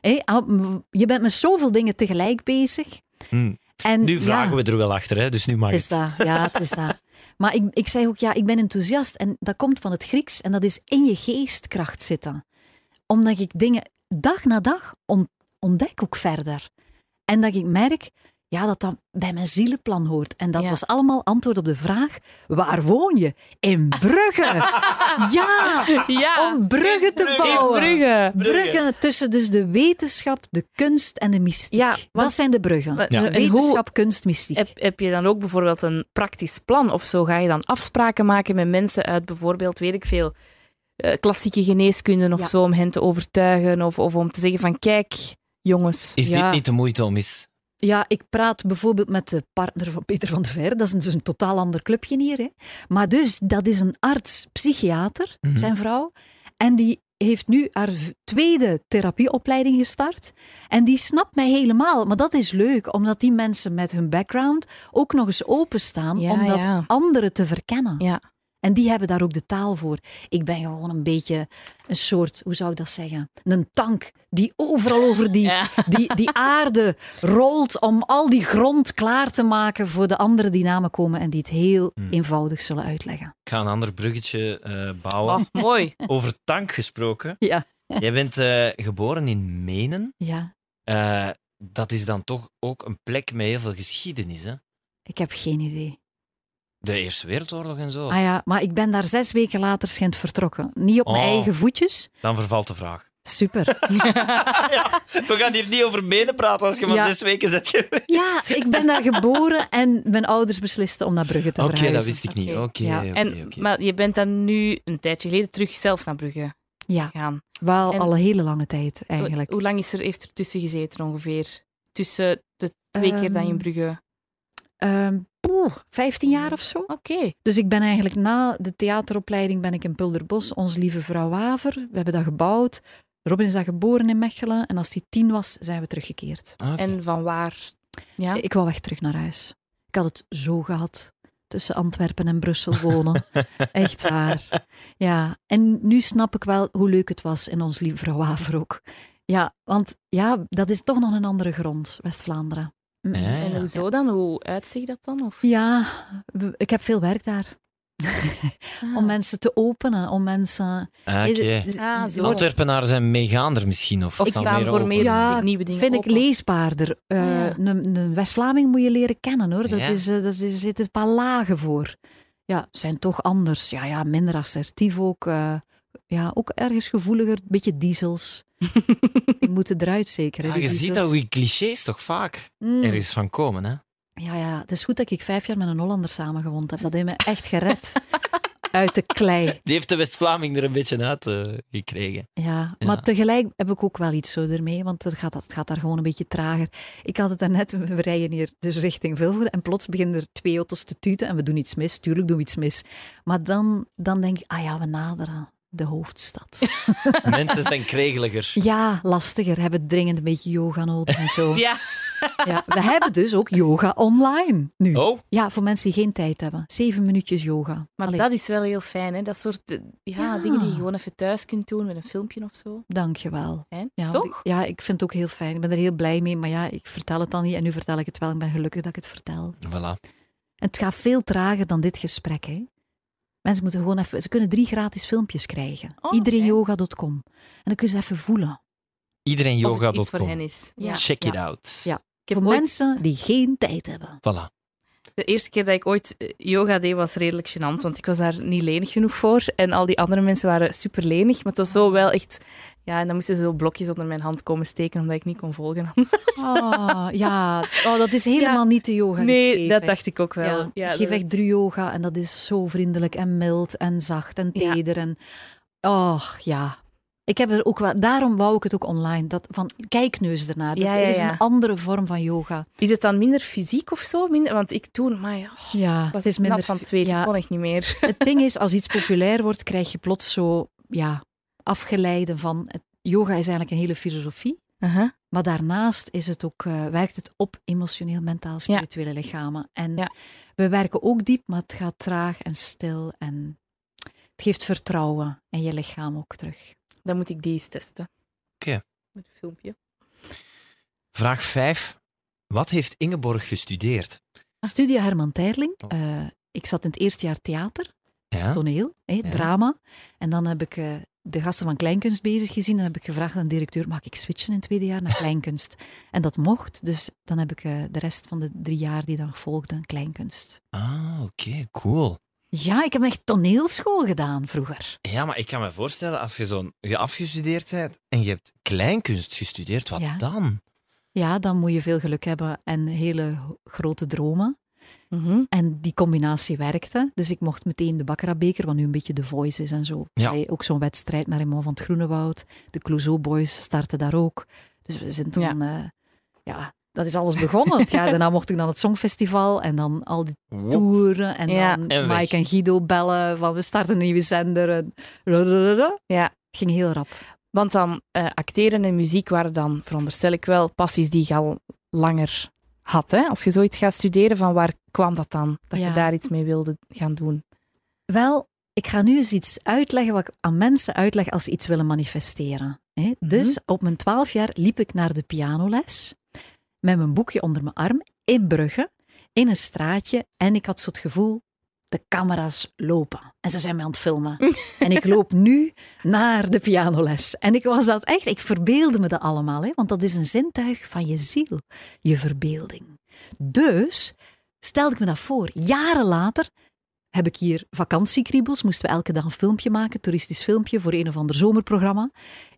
Hé, ah, je bent met zoveel dingen tegelijk bezig. Hm. En Nu vragen ja, we er wel achter, hè? dus nu mag het is dat. Ja, het is dat. Maar ik, ik zeg ook, ja, ik ben enthousiast en dat komt van het Grieks en dat is in je geestkracht zitten. Omdat ik dingen dag na dag on- ontdek ook verder. En dat ik merk, ja, dat dat bij mijn zielenplan hoort. En dat Ja. was allemaal antwoord op de vraag, waar woon je? In Brugge! ja, Ja, om Brugge te Brugge. bouwen. Brugge. Bruggen tussen dus de wetenschap, de kunst en de mystiek. Ja, want- dat zijn de bruggen. Wetenschap, kunst, mystiek. heb, heb je dan ook bijvoorbeeld een praktisch plan of zo? Ga je dan afspraken maken met mensen uit bijvoorbeeld, weet ik veel, eh, klassieke geneeskunde of Ja. zo, om hen te overtuigen of, of om te zeggen van kijk, jongens. Is Ja. dit niet de moeite om eens... Ja, ik praat bijvoorbeeld met de partner van Peter van der Veer. Dat is een, dus een totaal ander clubje hier. Hè. Maar dus, dat is een arts, psychiater, Mhm. zijn vrouw. En die heeft nu haar tweede therapieopleiding gestart. En die snapt mij helemaal. Maar dat is leuk, omdat die mensen met hun background ook nog eens openstaan Ja, om dat ja. anderen te verkennen. Ja. En die hebben daar ook de taal voor. Ik ben gewoon een beetje een soort, hoe zou ik dat zeggen? Een tank die overal over die, Ja. die, die aarde rolt om al die grond klaar te maken voor de andere die namen komen en die het heel Hmm. eenvoudig zullen uitleggen. Ik ga een ander bruggetje eh, bouwen. Oh, mooi. Over tank gesproken. Ja. Jij bent eh, geboren in Menen. Ja, Eh, dat is dan toch ook een plek met heel veel geschiedenis, hè? ik heb geen idee. De Eerste Wereldoorlog en zo. Ah ja, maar ik ben daar zes weken later schijnt vertrokken. Niet op mijn Oh. eigen voetjes. Dan vervalt de vraag. Super. We gaan hier niet over Menen praten als je maar Ja. zes weken zit geweest. Ja, ik ben daar geboren en mijn ouders beslisten om naar Brugge te Oké, verhuizen. dat wist ik niet. Oké. Oké, Ja. oké, en, oké. Maar je bent dan nu een tijdje geleden terug zelf naar Brugge Ja, gegaan. wel En- al een hele lange tijd eigenlijk. Hoe lang is er, heeft er tussen gezeten ongeveer? Tussen de twee keer dat je in Ehm, Brugge... Ehm, poeh, 15 jaar of zo. Oké. Dus ik ben eigenlijk na de theateropleiding ben ik in Pulderbos, Onze Lieve Vrouw Waver. We hebben dat gebouwd. Robin is daar geboren in Mechelen. En als hij tien was, zijn we teruggekeerd. Ah. En van waar? Ja? Ik wou weg terug naar huis. Ik had het zo gehad. Tussen Antwerpen en Brussel wonen. Echt waar. Ja, en nu snap ik wel hoe leuk het was in Ons Lieve Vrouw Waver ook. Ja, want ja, dat is toch nog een andere grond, West-Vlaanderen. Ja, ja. En hoezo dan? Hoe uitziet dat dan? Of? Ja, ik heb veel werk daar. Ah. Om mensen te openen, om mensen... Ah, oké. Is- Ah, Antwerpenaren zijn meegaander misschien. Of, Of staan voor open. meer Ja, nieuwe dingen vind ik leesbaarder. Eh, Ah, ja. Een, een West-Vlaming moet je leren kennen hoor. Dat Ja. is, eh, dat is, er zitten een paar lagen voor. Ja, zijn toch anders. Ja, ja minder assertief ook. eh, ja, ook ergens gevoeliger. Een beetje diesels. Die moeten eruit zeker. hè, Ja, je ziet dat die clichés toch vaak Mm. ergens van komen, hè? Ja, ja, het is goed dat ik vijf jaar met een Hollander samengewoond heb. Dat heeft me echt gered uit de klei. Die heeft de West-Vlaming er een beetje uit eh, gekregen. Ja, Ja. maar tegelijk heb ik ook wel iets zo ermee, want er gaat, het gaat daar gewoon een beetje trager. Ik had het daarnet, we rijden hier dus richting Vilvoorde en plots beginnen er twee auto's te tuten en we doen iets mis. Tuurlijk doen we iets mis. Maar dan, dan denk ik, ah ja, we naderen de hoofdstad. Mensen zijn kregeliger. Ja, lastiger, hebben dringend een beetje yoga nodig en zo. Ja. Ja, we hebben dus ook yoga online nu. Oh, Ja, voor mensen die geen tijd hebben. Zeven minuutjes yoga. Maar Allee, dat is wel heel fijn, hè? Dat soort eh, ja, Ja. dingen die je gewoon even thuis kunt doen met een filmpje of zo. Dankjewel. Hè? Ja, want Toch? ja, ik vind het ook heel fijn. Ik ben er heel blij mee. Maar ja, ik vertel het dan niet. En nu vertel ik het wel. Ik ben gelukkig dat ik het vertel. voilà. En het gaat veel trager dan dit gesprek. Hè. Mensen moeten gewoon even... Ze kunnen drie gratis filmpjes krijgen. Oh, Iedereenyoga.com. En dan kunnen ze even voelen. Iedereen Of het iets voor hen is. Ja. Check it Ja. out. Ja. Ik heb Voor ooit- mensen die geen tijd hebben. Voilà. De eerste keer dat ik ooit eh, yoga deed was redelijk gênant, want ik was daar niet lenig genoeg voor. En al die andere mensen waren super lenig, maar het was zo wel echt... Ja, en dan moesten ze zo blokjes onder mijn hand komen steken, omdat ik niet kon volgen. Oh, ja, oh, dat is helemaal niet de yoga ik nee, geef, dat dacht ik ook wel. Ja, Ja, ik geef echt drie yoga en dat is zo vriendelijk en mild en zacht en teder. En, oh, ja. Ik heb er ook wel, daarom wou ik het ook online. Dat, van, kijkneus ernaar. Dat Ja, ja, is een andere vorm van yoga. Is het dan minder fysiek of zo? Minder, want ik toen, maar ja, Ja, het nat van het zweet, ja, ik kon echt niet meer. Het ding is, als iets populair wordt, krijg je plots zo ja, afgeleiden van... Het, yoga is eigenlijk een hele filosofie. Uh-huh. Maar daarnaast is het ook, eh, werkt het op emotioneel, mentaal, spirituele lichamen. En Ja. we werken ook diep, maar het gaat traag en stil. En het geeft vertrouwen in je lichaam ook terug. Dan moet ik die eens testen. Oké. Met een filmpje. Vraag 5. Wat heeft Ingeborg gestudeerd? Studio Herman Terling. Oh. Eh, ik zat in het eerste jaar theater, Ja? toneel, drama. En dan heb ik eh, de gasten van Kleinkunst bezig gezien en heb ik gevraagd aan de directeur, mag ik switchen in het tweede jaar naar Kleinkunst? en dat mocht, dus dan heb ik eh, de rest van de drie jaar die dan volgden Kleinkunst. Ah, oké, cool. Ja, ik heb echt toneelschool gedaan vroeger. Ja, maar ik kan me voorstellen, als je zo je afgestudeerd bent en je hebt kleinkunst gestudeerd, wat Ja. dan? Ja, dan moet je veel geluk hebben en hele grote dromen. Mhm. En die combinatie werkte. Dus ik mocht meteen de Baccarat-beker, wat nu een beetje de Voice is en zo. Ja. Allee, Ook zo'n wedstrijd met Raymond van het Groenewoud. De Clouseau Boys starten daar ook. Dus we zijn toen... Ja, ja dat is alles begonnen. Het jaar daarna mocht ik dan het Songfestival en dan al die Wop. toeren. En Ja. dan En. Mike en Guido bellen van we starten een nieuwe zender. En... Ja. ging heel rap. Want dan eh, acteren en muziek waren dan, veronderstel ik wel, passies die je al langer had. Hè? Als je zoiets gaat studeren, van waar kwam dat dan? Dat Ja. je daar iets mee wilde gaan doen. Wel, ik ga nu eens iets uitleggen wat ik aan mensen uitleg als ze iets willen manifesteren. hè. Dus op mijn twaalf jaar liep ik naar de pianoles met mijn boekje onder mijn arm in Brugge, in een straatje. En ik had zo het gevoel, de camera's lopen. En ze zijn mij aan het filmen. en ik loop nu naar de pianoles. En ik was dat echt, ik verbeelde me dat allemaal. Hè, want dat is een zintuig van je ziel, je verbeelding. Dus stelde ik me dat voor. Jaren later heb ik hier vakantiekriebels. Moesten we elke dag een filmpje maken, toeristisch filmpje voor een of ander zomerprogramma.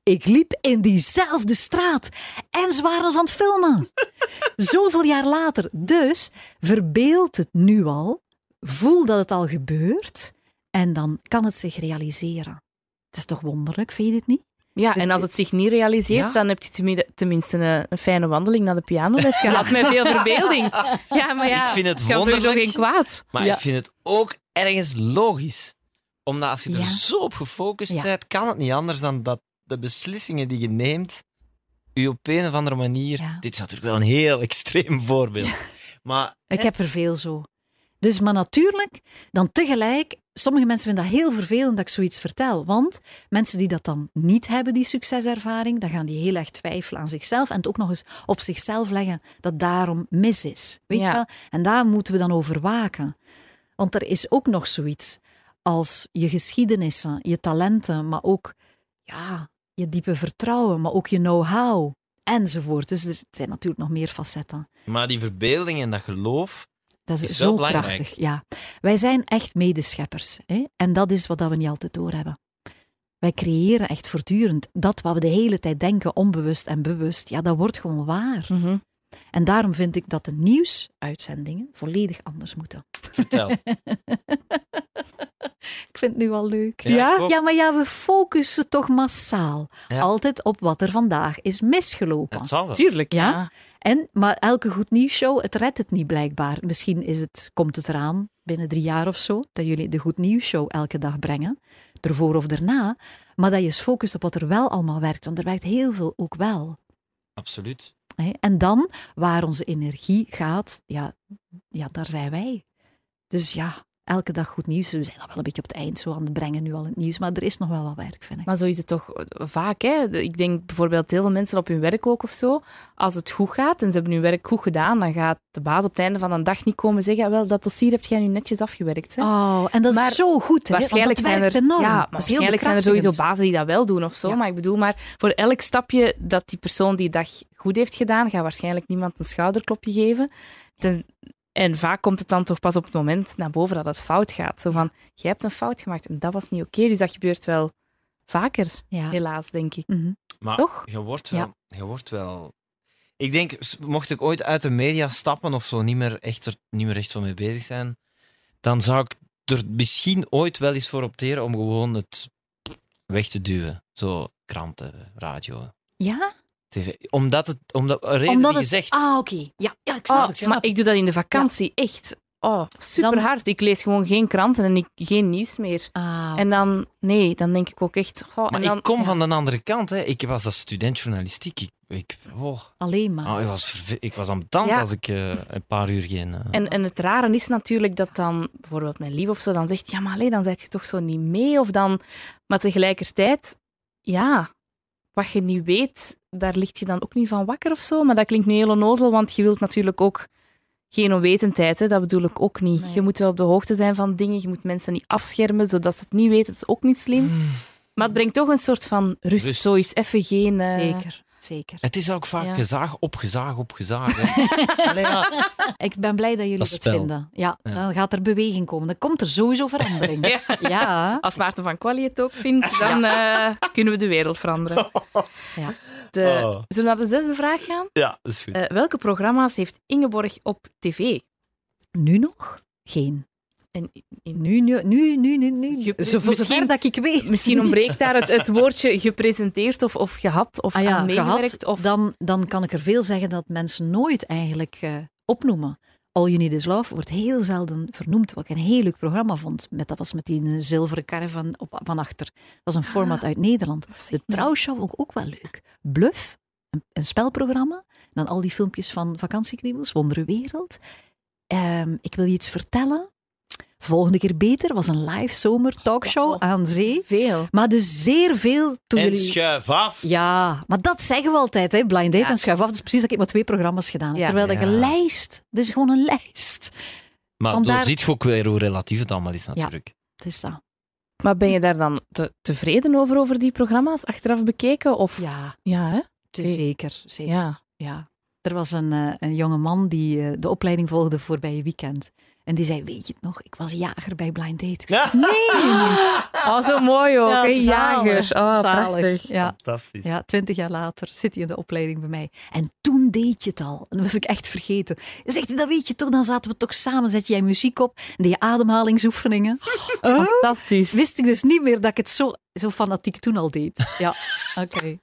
Ik liep in diezelfde straat en ze waren ons aan het filmen. Zoveel jaar later. Dus verbeeld het nu al, voel dat het al gebeurt en dan kan het zich realiseren. Het is toch wonderlijk, vind je dit niet? Ja, en als het zich niet realiseert, Ja. dan heb je tenmi- tenminste een, een fijne wandeling naar de pianoles gehad met veel verbeelding. Ja, maar ja, Ik vind het kan wonderlijk. geen kwaad. Maar Ja. ik vind het ook ergens logisch. Omdat als je er Ja. zo op gefocust Ja. bent, kan het niet anders dan dat de beslissingen die je neemt, je op een of andere manier... Ja. Dit is natuurlijk wel een heel extreem voorbeeld. Maar Ik heb er veel zo. Dus, maar natuurlijk, dan tegelijk, sommige mensen vinden dat heel vervelend dat ik zoiets vertel. Want mensen die dat dan niet hebben, die succeservaring, dan gaan die heel erg twijfelen aan zichzelf en het ook nog eens op zichzelf leggen dat daarom mis is. Weet Ja. je wel? En daar moeten we dan over waken. Want er is ook nog zoiets als je geschiedenissen, je talenten, maar ook ja, je diepe vertrouwen, maar ook je know-how enzovoort. Dus er zijn natuurlijk nog meer facetten. Maar die verbeelding en dat geloof, Dat is, zo belangrijk. prachtig. Ja. Wij zijn echt medescheppers. Hè? En dat is wat dat we niet altijd doorhebben. Wij creëren echt voortdurend dat wat we de hele tijd denken, onbewust en bewust. Ja, dat wordt gewoon waar. Mhm. En daarom vind ik dat de nieuwsuitzendingen volledig anders moeten. vertel. Ik vind het nu wel leuk. Ja. Ja, maar ja, we focussen toch massaal. Ja. Altijd op wat er vandaag is misgelopen. Het zal wel. Tuurlijk, Ja? ja. En, maar elke goed nieuwsshow, het redt het niet blijkbaar. Misschien is het, komt het eraan binnen drie jaar of zo, dat jullie de goed nieuwsshow elke dag brengen. Ervoor of erna. Maar dat je eens focust op wat er wel allemaal werkt. Want er werkt heel veel ook wel. Absoluut. En dan, waar onze energie gaat, ja, ja, daar zijn wij. Dus ja, elke dag goed nieuws. We zijn al wel een beetje op het eind zo aan het brengen nu al het nieuws. Maar er is nog wel wat werk, vind ik. Maar zo is het toch vaak. Hè? Ik denk bijvoorbeeld heel veel mensen op hun werk ook of zo. Als het goed gaat en ze hebben hun werk goed gedaan, dan gaat de baas op het einde van een dag niet komen zeggen: "Ah, wel, dat dossier heb jij nu netjes afgewerkt. Hè? Oh, en dat Maar is zo goed, hè? waarschijnlijk dat zijn werkt er, enorm. ja, maar waarschijnlijk zijn er sowieso bazen die dat wel doen of zo. Ja. Maar ik bedoel, maar voor elk stapje dat die persoon die dag goed heeft gedaan, gaat waarschijnlijk niemand een schouderklopje geven. Ten- en vaak komt het dan toch pas op het moment naar boven dat het fout gaat. Zo van, jij hebt een fout gemaakt en dat was niet oké. Dus dat gebeurt wel vaker, Ja. helaas, denk ik. Mhm. Maar Toch? Je wordt wel. Je wordt wel... Ik denk, mocht ik ooit uit de media stappen of zo, niet meer echt, er, niet meer echt zo mee bezig zijn, dan zou ik er misschien ooit wel eens voor opteren om gewoon het weg te duwen. Zo kranten, radio, Ja? Tv. Omdat het, omdat, reden Omdat die het... je zegt. Ah, oké. Ja, ja, ik snap Oh, het. snap maar ik doe dat in de vakantie echt. Oh, super hard. Ik lees gewoon geen kranten en ik, geen nieuws meer. Ah, En dan, nee, dan denk ik ook echt. Oh, maar en dan, ik kom ja. van de andere kant. Hè. Ik was als student journalistiek. Ik, ik, oh, alleen maar. oh, ik was, ik was aan tand Ja. als ik eh, een paar uur geen... eh, En, en het rare is natuurlijk dat dan bijvoorbeeld mijn lief of zo dan zegt: Ja, maar allee, dan zit je toch zo niet mee. Of dan, maar tegelijkertijd, ja, wat je niet weet, daar ligt je dan ook niet van wakker of zo. Maar dat klinkt nu heel onnozel, want je wilt natuurlijk ook geen onwetendheid. Hè? Dat bedoel ik ook niet. Nee. Je moet wel op de hoogte zijn van dingen. Je moet mensen niet afschermen, zodat ze het niet weten. Dat is ook niet slim. Maar het brengt toch een soort van rust. Rust. Zo is even geen. eh, Zeker, zeker. Het is ook vaak Ja. gezaag op gezaag op gezaag. Hè. Allee, ja. Ik ben blij dat jullie Dat spel. vinden. Ja, Ja. dan gaat er beweging komen. Dan komt er sowieso verandering. Ja. ja. Als Maarten van Quali het ook vindt, dan eh, kunnen we de wereld veranderen. Ja. De, Oh. Zullen we naar de zesde vraag gaan? ja, dat is goed. Eh, welke programma's heeft Ingeborg op tv? Nu nog? Geen. En Nu, nu, nu, nu, nu. Zo, voor misschien- zover dat ik weet. misschien ontbreekt daar het, het woordje gepresenteerd of, of gehad of ah, ja, meegewerkt. Of, dan, dan kan ik er veel zeggen dat mensen nooit eigenlijk eh, opnoemen. All You Need Is Love wordt heel zelden vernoemd, wat ik een heel leuk programma vond. Met, dat was met die zilveren caravan op, van achter. Dat was een format uit Nederland. De trouwshow vond ik ook wel leuk. Bluff, een, een spelprogramma. En dan al die filmpjes van vakantiekriebels, Wondere Wereld. Ehm, ik wil je iets vertellen. Volgende keer beter was een live zomer talkshow Wow. aan zee. Veel. Maar dus zeer veel toen En jullie... schuif af. Ja, maar dat zeggen we altijd, hè? Blind Date Ja. en Schuif af. Dat is precies dat ik maar twee programma's gedaan heb. Ja. Terwijl dat Ja. een lijst, dit is gewoon een lijst. Maar Vandaar- dan ziet je ook weer hoe relatief het allemaal is natuurlijk. Het is dat. Maar ben je daar dan te- tevreden over, over die programma's, achteraf bekeken? Of... Ja, Ja, hè? zeker. zeker. Ja. Ja. Er was een, eh, een jonge man die eh, de opleiding volgde voor bij je weekend. En die zei, weet je het nog, ik was jager bij Blind Date. Ik zei. Nee. Oh, zo mooi ook. Ja. Jagers. Oh, Zalig. prachtig. Ja, Fantastisch. ja, twintig jaar later zit hij in de opleiding bij mij. En toen deed je het al. En dat was ik echt vergeten. Hij zegt, dat weet je toch, dan zaten we toch samen. Zet jij muziek op, en deed je ademhalingsoefeningen. Oh, Fantastisch. wist ik dus niet meer dat ik het zo, zo fanatiek toen al deed. Ja, oké.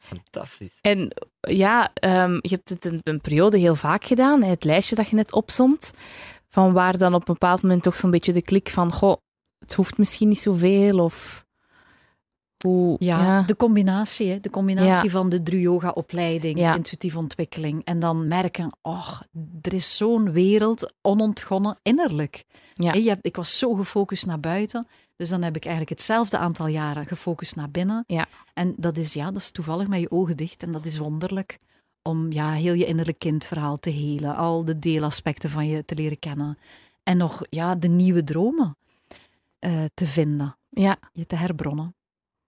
Fantastisch. En ja, ehm, je hebt het een, een periode heel vaak gedaan, het lijstje dat je net opsomt, van waar dan op een bepaald moment toch zo'n beetje de klik van, goh, het hoeft misschien niet zoveel, of hoe... Ja, de combinatie, hè? de combinatie Ja. van de Dru-yoga-opleiding, Ja. intuïtieve ontwikkeling. En dan merken, oh, er is zo'n wereld onontgonnen innerlijk. Ja. Je hebt- ik was zo gefocust naar buiten, dus dan heb ik eigenlijk hetzelfde aantal jaren gefocust naar binnen. Ja. En dat is, ja, dat is toevallig met je ogen dicht en dat is wonderlijk. Om ja, heel je innerlijk kindverhaal te helen, al de deelaspecten van je te leren kennen. En nog ja, de nieuwe dromen eh, te vinden Ja, je te herbronnen.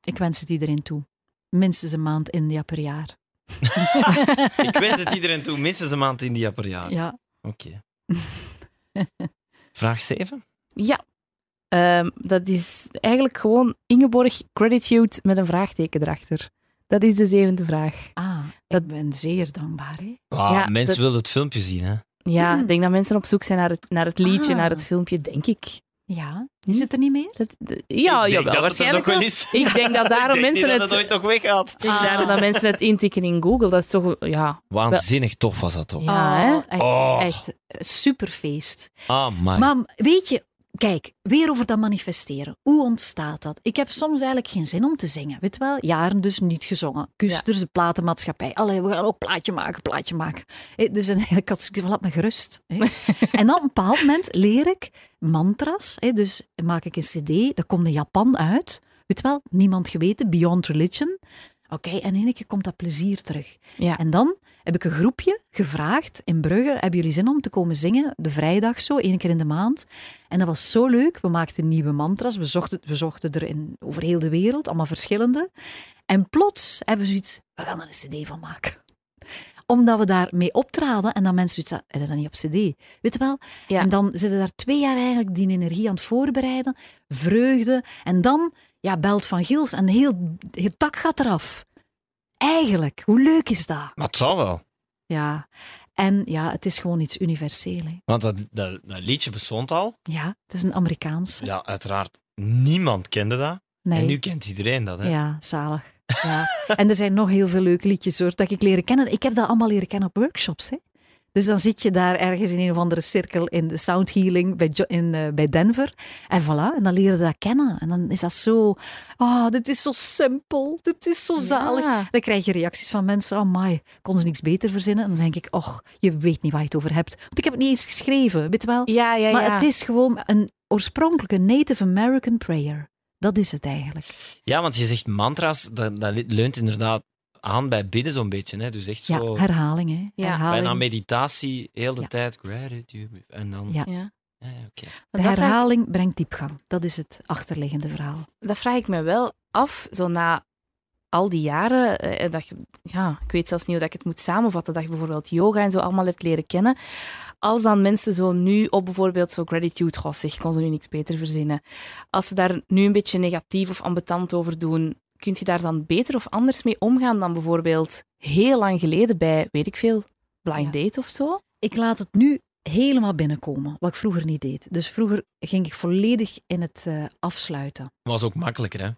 Ik wens het iedereen toe. Minstens een maand India per jaar. Ik wens het iedereen toe. Minstens een maand India per jaar. Ja. Oké. Vraag 7? ja. Ehm, dat is eigenlijk gewoon Ingeborg Gratitude met een vraagteken erachter. Dat is de zevende vraag. Ah, Dat- ik ben zeer dankbaar. Hè? Ah, Ja, mensen dat- willen het filmpje zien, hè? Ja, Mm. ik denk dat mensen op zoek zijn naar het, naar het liedje, Ah. naar het filmpje, denk ik. Ja, is het er niet meer? Dat, de- ja, jawel, dat het er waarschijnlijk nog wel is. Ik denk dat daarom Ik denk mensen niet het... dat het ooit nog weggaat. Ik denk daarom dat mensen het intikken in Google. Dat is toch... Ja, Waanzinnig tof was dat toch? Ja, hè? Echt, Oh. echt superfeest. Ah, man. Maar weet je, kijk, weer over dat manifesteren. Hoe ontstaat dat? Ik heb soms eigenlijk geen zin om te zingen. Weet wel, jaren dus niet gezongen. Kusters, de platenmaatschappij. Allee, we gaan ook plaatje maken, plaatje maken. Dus en eigenlijk had ik van, laat me gerust. En dan op een bepaald moment leer ik mantras. Dus maak ik een cd, dat komt in Japan uit. Weet wel, niemand geweten, Beyond Religion. Oké, en in één keer komt dat plezier terug. ja. En dan heb ik een groepje gevraagd in Brugge. Hebben jullie zin om te komen zingen? De vrijdag zo, één keer in de maand. En dat was zo leuk. We maakten nieuwe mantras. We zochten, we zochten er in, over heel de wereld, allemaal verschillende. En plots hebben we zoiets, we gaan er een cd van maken. Omdat we daarmee optraden en dan mensen zoiets hadden, heb je dat niet op cd? Weet je wel? Ja. En dan zitten daar twee jaar eigenlijk die energie aan het voorbereiden. Vreugde. En dan ja, belt Van Gils en heel, het tak gaat eraf. Eigenlijk, hoe leuk is dat? Maar het zou wel. Ja, en ja, het is gewoon iets universeel. Hè. Want dat, dat, dat liedje bestond al. Ja, het is een Amerikaans. Ja, uiteraard. Niemand kende dat. Nee. En nu kent iedereen dat, hè? Ja, zalig. Ja. en er zijn nog heel veel leuke liedjes hoor, dat ik leren kennen. Ik heb dat allemaal leren kennen op workshops. Hè. Dus dan zit je daar ergens in een of andere cirkel in de sound healing bij, Jo- in, eh, bij Denver. En voilà, en dan leren ze dat kennen. En dan is dat zo, oh, dit is zo simpel, dit is zo zalig. Ja. Dan krijg je reacties van mensen, oh my, kon ze niks beter verzinnen? En dan denk ik, och, je weet niet waar je het over hebt. Want ik heb het niet eens geschreven, weet je wel? Ja, ja, Maar ja. het is gewoon een oorspronkelijke Native American prayer. Dat is het eigenlijk. Ja, want je zegt mantra's, dat, dat leunt inderdaad aan bij bidden zo'n beetje. Hè? Dus echt Ja, zo herhaling, hè? Ja. herhaling. bijna meditatie, heel de Ja. tijd gratitude. En dan... Ja. Ja. Ja, ja. De vraag, herhaling brengt diepgang. Dat is het achterliggende verhaal. dat vraag ik me wel af, zo na al die jaren, eh, dat je, ja, ik weet zelfs niet hoe dat ik het moet samenvatten, dat je bijvoorbeeld yoga en zo allemaal hebt leren kennen. Als dan mensen zo nu op bijvoorbeeld zo gratitude, goh zeg, kon ze nu niks beter verzinnen. Als ze daar nu een beetje negatief of ambetant over doen, kun je daar dan beter of anders mee omgaan dan bijvoorbeeld heel lang geleden bij, weet ik veel, blind Ja. date of zo? Ik laat het nu helemaal binnenkomen, wat ik vroeger niet deed. Dus vroeger ging ik volledig in het eh, afsluiten. Was ook makkelijker, hè?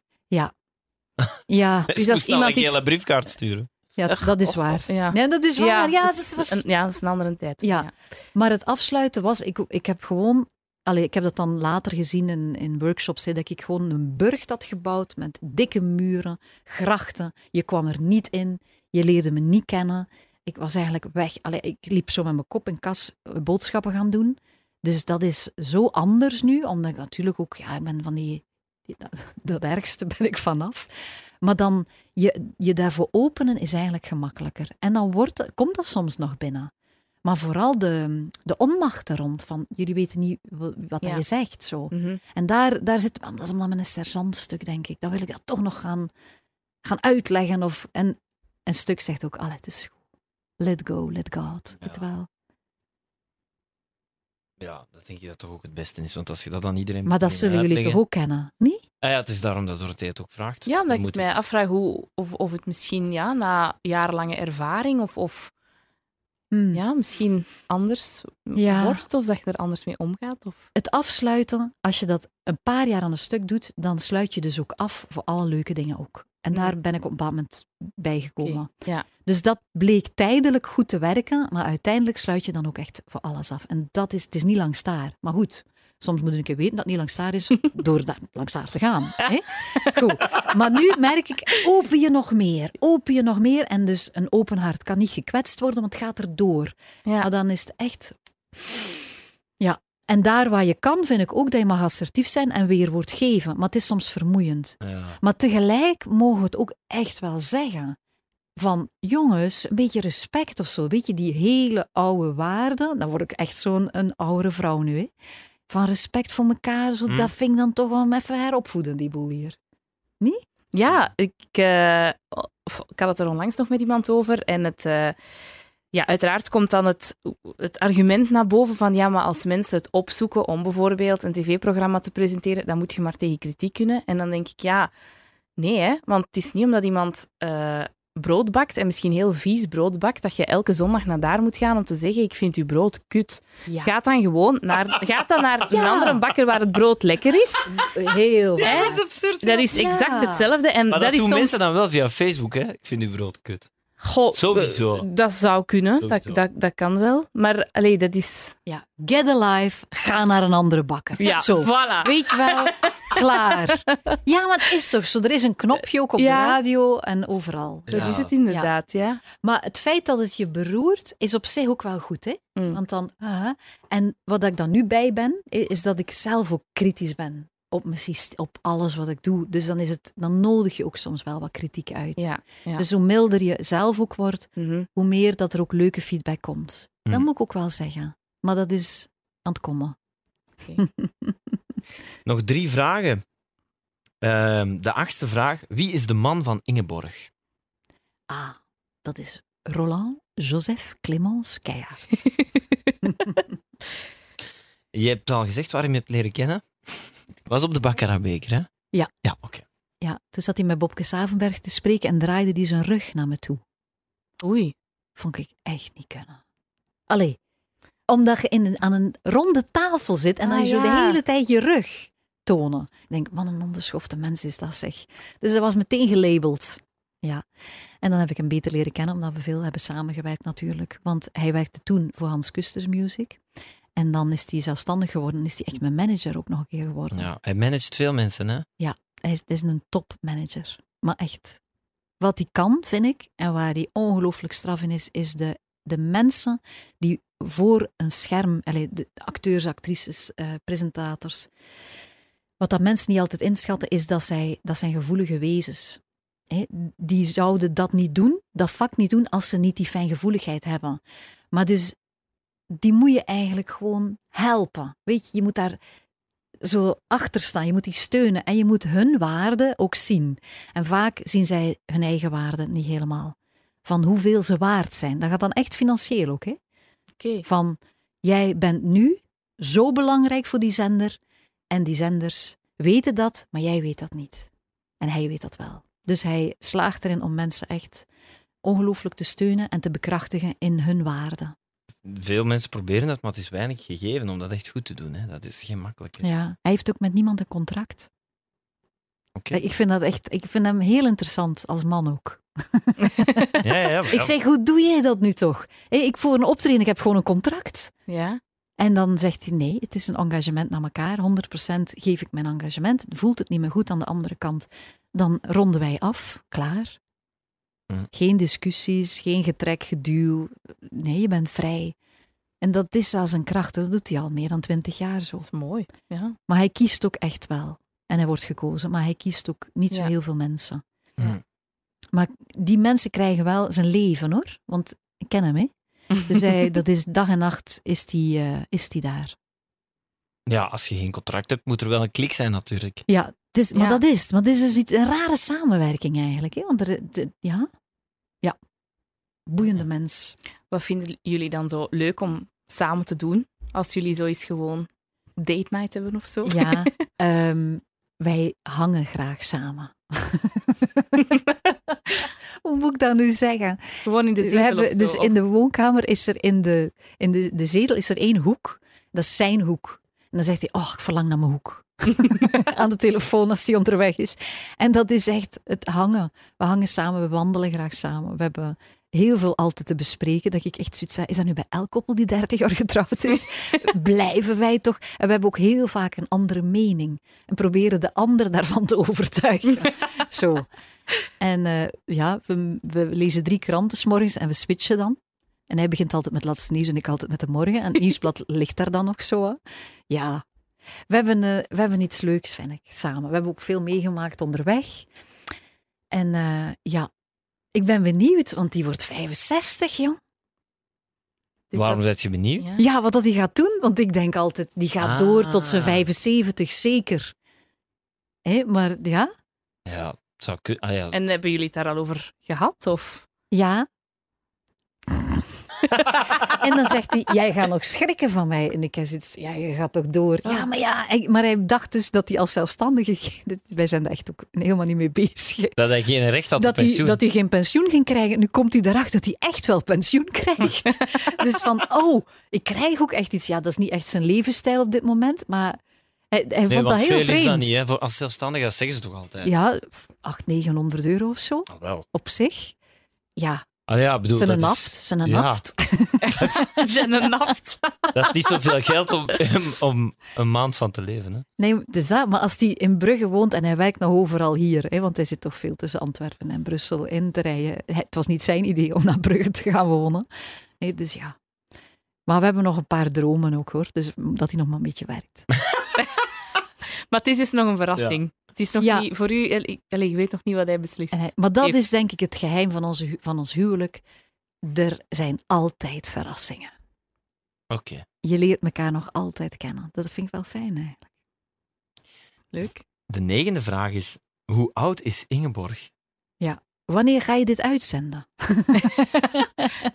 Ja, Dus dat moest iemand een iets- hele briefkaart sturen. ja dat is waar. of- ja. Nee, dat is waar. Ja, dat dat is was... een, ja, dat is een andere tijd. Ja. Maar het afsluiten was, ik, ik heb gewoon, allee, ik heb dat dan later gezien in, in workshops, hè, dat ik gewoon een burcht had gebouwd met dikke muren, grachten. Je kwam er niet in, je leerde me niet kennen. Ik was eigenlijk weg. Allee, ik liep zo met mijn kop in kas boodschappen gaan doen. Dus dat is zo anders nu, omdat ik natuurlijk ook, ja, ik ben van die, die- dat, dat ergste ben ik vanaf. Maar dan je, je daarvoor openen is eigenlijk gemakkelijker. En dan wordt, komt dat soms nog binnen. Maar vooral de, de onmacht er rond, van jullie weten niet wa- wat Ja. je zegt. Zo. Mhm. En daar, daar zit, dat is omdat met een sergeantstuk, denk ik. Dan wil ik dat toch nog gaan, gaan uitleggen. Of, en een stuk zegt ook, allee, het is goed. Let go, let God. Ja. wel. Ja, dat denk ik dat toch ook het beste is. Want als je dat dan iedereen Maar dat zullen jullie toch ook kennen, niet? Ah ja, het is daarom dat Dorothee het ook vraagt. Ja, omdat ik moet mij afvraag hoe, of, of het misschien ja, na jarenlange ervaring of, of Hmm. ja, misschien anders Ja. wordt of dat je er anders mee omgaat. Of... Het afsluiten, als je dat een paar jaar aan een stuk doet, dan sluit je dus ook af voor alle leuke dingen ook. En Ja. daar ben ik op een bepaald moment bij gekomen. Ja. Dus dat bleek tijdelijk goed te werken, maar uiteindelijk sluit je dan ook echt voor alles af. En dat is, het is niet lang staar. Maar goed, soms moet je een keer weten dat het niet lang staar is, door daar langs daar te gaan. Hè? Goed. Maar nu merk ik, open je nog meer, open je nog meer. En dus een open hart kan niet gekwetst worden, want het gaat erdoor. Ja. Maar dan is het echt... Ja, en daar waar je kan, vind ik ook dat je mag assertief zijn en weerwoord geven. Maar het is soms vermoeiend. Ja. Maar tegelijk mogen we het ook echt wel zeggen. Van jongens, een beetje respect of zo. Weet je, die hele oude waarden. Dan word ik echt zo'n een oude vrouw nu. Hè? Van respect voor elkaar. Zo, Hm. Dat vind ik dan toch wel even heropvoeden, die boel hier. Ja, ik, eh, ik had het er onlangs nog met iemand over. En het, eh, ja, uiteraard komt dan het, het argument naar boven van ja, maar als mensen het opzoeken om bijvoorbeeld een tv-programma te presenteren, dan moet je maar tegen kritiek kunnen. En dan denk ik, ja, nee, hè, want het is niet omdat iemand eh, brood bakt en misschien heel vies brood bakt, dat je elke zondag naar daar moet gaan om te zeggen, ik vind uw brood kut. Ja, Ga dan gewoon naar, ga dan naar een Ja. andere bakker waar het brood lekker is. heel Hè? waar. is absurd. Dat is Ja. exact hetzelfde. En Maar dat, dat, is doen soms... mensen dan wel via Facebook, hè? Ik vind uw brood kut. Goh, Sowieso. eh, Dat zou kunnen, dat, Sowieso. dat, dat kan wel. Maar allee, dat is... Ja, get a life, ga naar een andere bakker. Ja, Zo. voilà. Weet je wel, klaar. Ja, maar het is toch zo. Er is een knopje ook op Ja. de radio en overal. Dat Ja. is het inderdaad, ja. Maar het feit dat het je beroert, is op zich ook wel goed. Hè? Mm. Want dan, en wat ik dan nu bij ben, is dat ik zelf ook kritisch ben op, mijn op alles wat ik doe. Dus dan, is het, dan nodig je ook soms wel wat kritiek uit. Ja, ja. Dus hoe milder je zelf ook wordt, Mhm. hoe meer dat er ook leuke feedback komt. Dat Mm. moet ik ook wel zeggen. Maar dat is aan het komen. Nog drie vragen. Ehm, de achtste vraag. Wie is de man van Ingeborg? Ah, dat is Roland Joseph Clémence Keihard. Je hebt al gezegd waar je hebt leren kennen. Was op de Bakkarabeker, hè? Ja. Ja, oké. Ja, toen zat hij met Bobke Savenberg te spreken en draaide hij zijn rug naar me toe. Oei. Vond ik echt niet kunnen. Allee, omdat je in een, aan een ronde tafel zit en dan Ah, zo de hele tijd je rug tonen. Ik denk, man, een onbeschofte mens is dat zeg. Dus dat was meteen gelabeld. Ja. En dan heb ik hem beter leren kennen, omdat we veel hebben samengewerkt natuurlijk. Want hij werkte toen voor Hans Kusters Music. En dan is hij zelfstandig geworden en is hij echt mijn manager ook nog een keer geworden. Ja, hij managt veel mensen, hè? Hij is, is een topmanager. Maar echt. Wat hij kan, vind ik, en waar hij ongelooflijk straf in is, is de, de mensen die voor een scherm, de acteurs, actrices, eh, presentators, wat dat mensen niet altijd inschatten, is dat, zij, dat zijn gevoelige wezens. Hè, die zouden dat niet doen, dat vak niet doen, als ze niet die fijngevoeligheid hebben. Maar dus, die moet je eigenlijk gewoon helpen. Weet je, je moet daar zo achter staan. Je moet die steunen en je moet hun waarde ook zien. En vaak zien zij hun eigen waarde niet helemaal. Van hoeveel ze waard zijn. Dat gaat dan echt financieel ook. Hè? Van jij bent nu zo belangrijk voor die zender. En die zenders weten dat, maar jij weet dat niet. En hij weet dat wel. Dus hij slaagt erin om mensen echt ongelooflijk te steunen en te bekrachtigen in hun waarde. Veel mensen proberen dat, maar het is weinig gegeven om dat echt goed te doen. Hè? Dat is geen makkelijke. Ja. Hij heeft ook met niemand een contract. oké. Ik vind dat echt, ik vind hem heel interessant als man ook. Ja, ja, ja. Ik zeg, hoe doe jij dat nu toch? Hé, ik voor een optreden, ik heb gewoon een contract. Ja. En dan zegt hij, nee, het is een engagement naar elkaar. 100% geef ik mijn engagement. Voelt het niet meer goed aan de andere kant, dan ronden wij af. Klaar. Hm. Geen discussies, geen getrek, geduw. Nee, je bent vrij. En dat is wel zijn kracht. Dat doet hij al meer dan 20 jaar zo. Dat is mooi. Ja. Maar hij kiest ook echt wel. En hij wordt gekozen, maar hij kiest ook niet zo Ja. heel veel mensen. Hm. Maar die mensen krijgen wel zijn leven hoor. Want ik ken hem, hè? Dus hij, dat is dag en nacht is die, eh, is die daar. Ja, als je geen contract hebt, moet er wel een klik zijn natuurlijk. Ja, het is, maar Ja. dat is het. Maar dit is dus iets, een rare samenwerking eigenlijk. Hè? Want er, de- ja, ja, boeiende mens. Wat vinden jullie dan zo leuk om samen te doen? Als jullie zoiets gewoon date night hebben of zo? Ja, ehm, wij hangen graag samen. Hoe moet ik dat nu zeggen? Gewoon in de We hebben, of zo, dus of- in de woonkamer is er in de, in de, de zetel is er één hoek. Dat is zijn hoek. En dan zegt hij, oh, ik verlang naar mijn hoek. Aan de telefoon als hij onderweg is. En dat is echt het hangen. We hangen samen, we wandelen graag samen. We hebben heel veel altijd te bespreken. Dat ik echt zoiets zeg, is dat nu bij elk koppel die 30 jaar getrouwd is? Blijven wij toch? En we hebben ook heel vaak een andere mening. En proberen de ander daarvan te overtuigen. Zo. En eh, ja, we, we lezen drie kranten 's morgens en we switchen dan. En hij begint altijd met het laatste nieuws en ik altijd met de morgen. En het nieuwsblad ligt daar dan nog zo. hè. Ja, we hebben, eh, we hebben iets leuks, vind ik, samen. We hebben ook veel meegemaakt onderweg. En eh, ja, ik ben benieuwd, want die wordt 65, jong. Dus Waarom dat- ben je benieuwd? Ja. Ja, wat dat hij gaat doen, want ik denk altijd, die gaat door tot zijn Ah. 75, zeker. Hé, maar ja, Ja, het zou kunnen. Ah, ja. En hebben jullie het daar al over gehad? Of? ja. en dan zegt hij, jij gaat nog schrikken van mij. En ik zoiets, ja, je gaat toch door. Ja, maar ja, hij- maar hij dacht dus dat hij als zelfstandige, wij zijn daar echt ook helemaal niet mee bezig. Dat hij geen recht had dat op hij, pensioen. dat hij geen pensioen ging krijgen. Nu komt hij erachter dat hij echt wel pensioen krijgt. dus van, oh, ik krijg ook echt iets. Ja, dat is niet echt zijn levensstijl op dit moment, maar hij, hij nee, vond dat heel veel vreemd. is dat niet. Hè. Voor, als zelfstandige, dat zeggen ze toch altijd? Ja, 800, 900 euro of zo, Ah, wel. op zich. Ja, Ah, ja, bedoel, zijn een is- naft, zijn een ja. naft. Zijn een. Dat is niet zoveel geld om, om een maand van te leven. Hè. Nee, is dat. Maar als hij in Brugge woont en hij werkt nog overal hier, hè, want hij zit toch veel tussen Antwerpen en Brussel in te rijden. Het was niet zijn idee om naar Brugge te gaan wonen. Nee, dus ja. Maar we hebben nog een paar dromen ook hoor, dus dat hij nog maar een beetje werkt. Maar het is dus nog een verrassing. Het is nog Ja. niet voor u. allee, allee, ik weet nog niet wat hij beslist. Hij- maar dat Heeft- is denk ik het geheim van, onze, van ons huwelijk. Er zijn altijd verrassingen. Oké. Je leert elkaar nog altijd kennen. Dat vind ik wel fijn eigenlijk. Leuk. De negende vraag is: hoe oud is Ingeborg? Wanneer ga je dit uitzenden?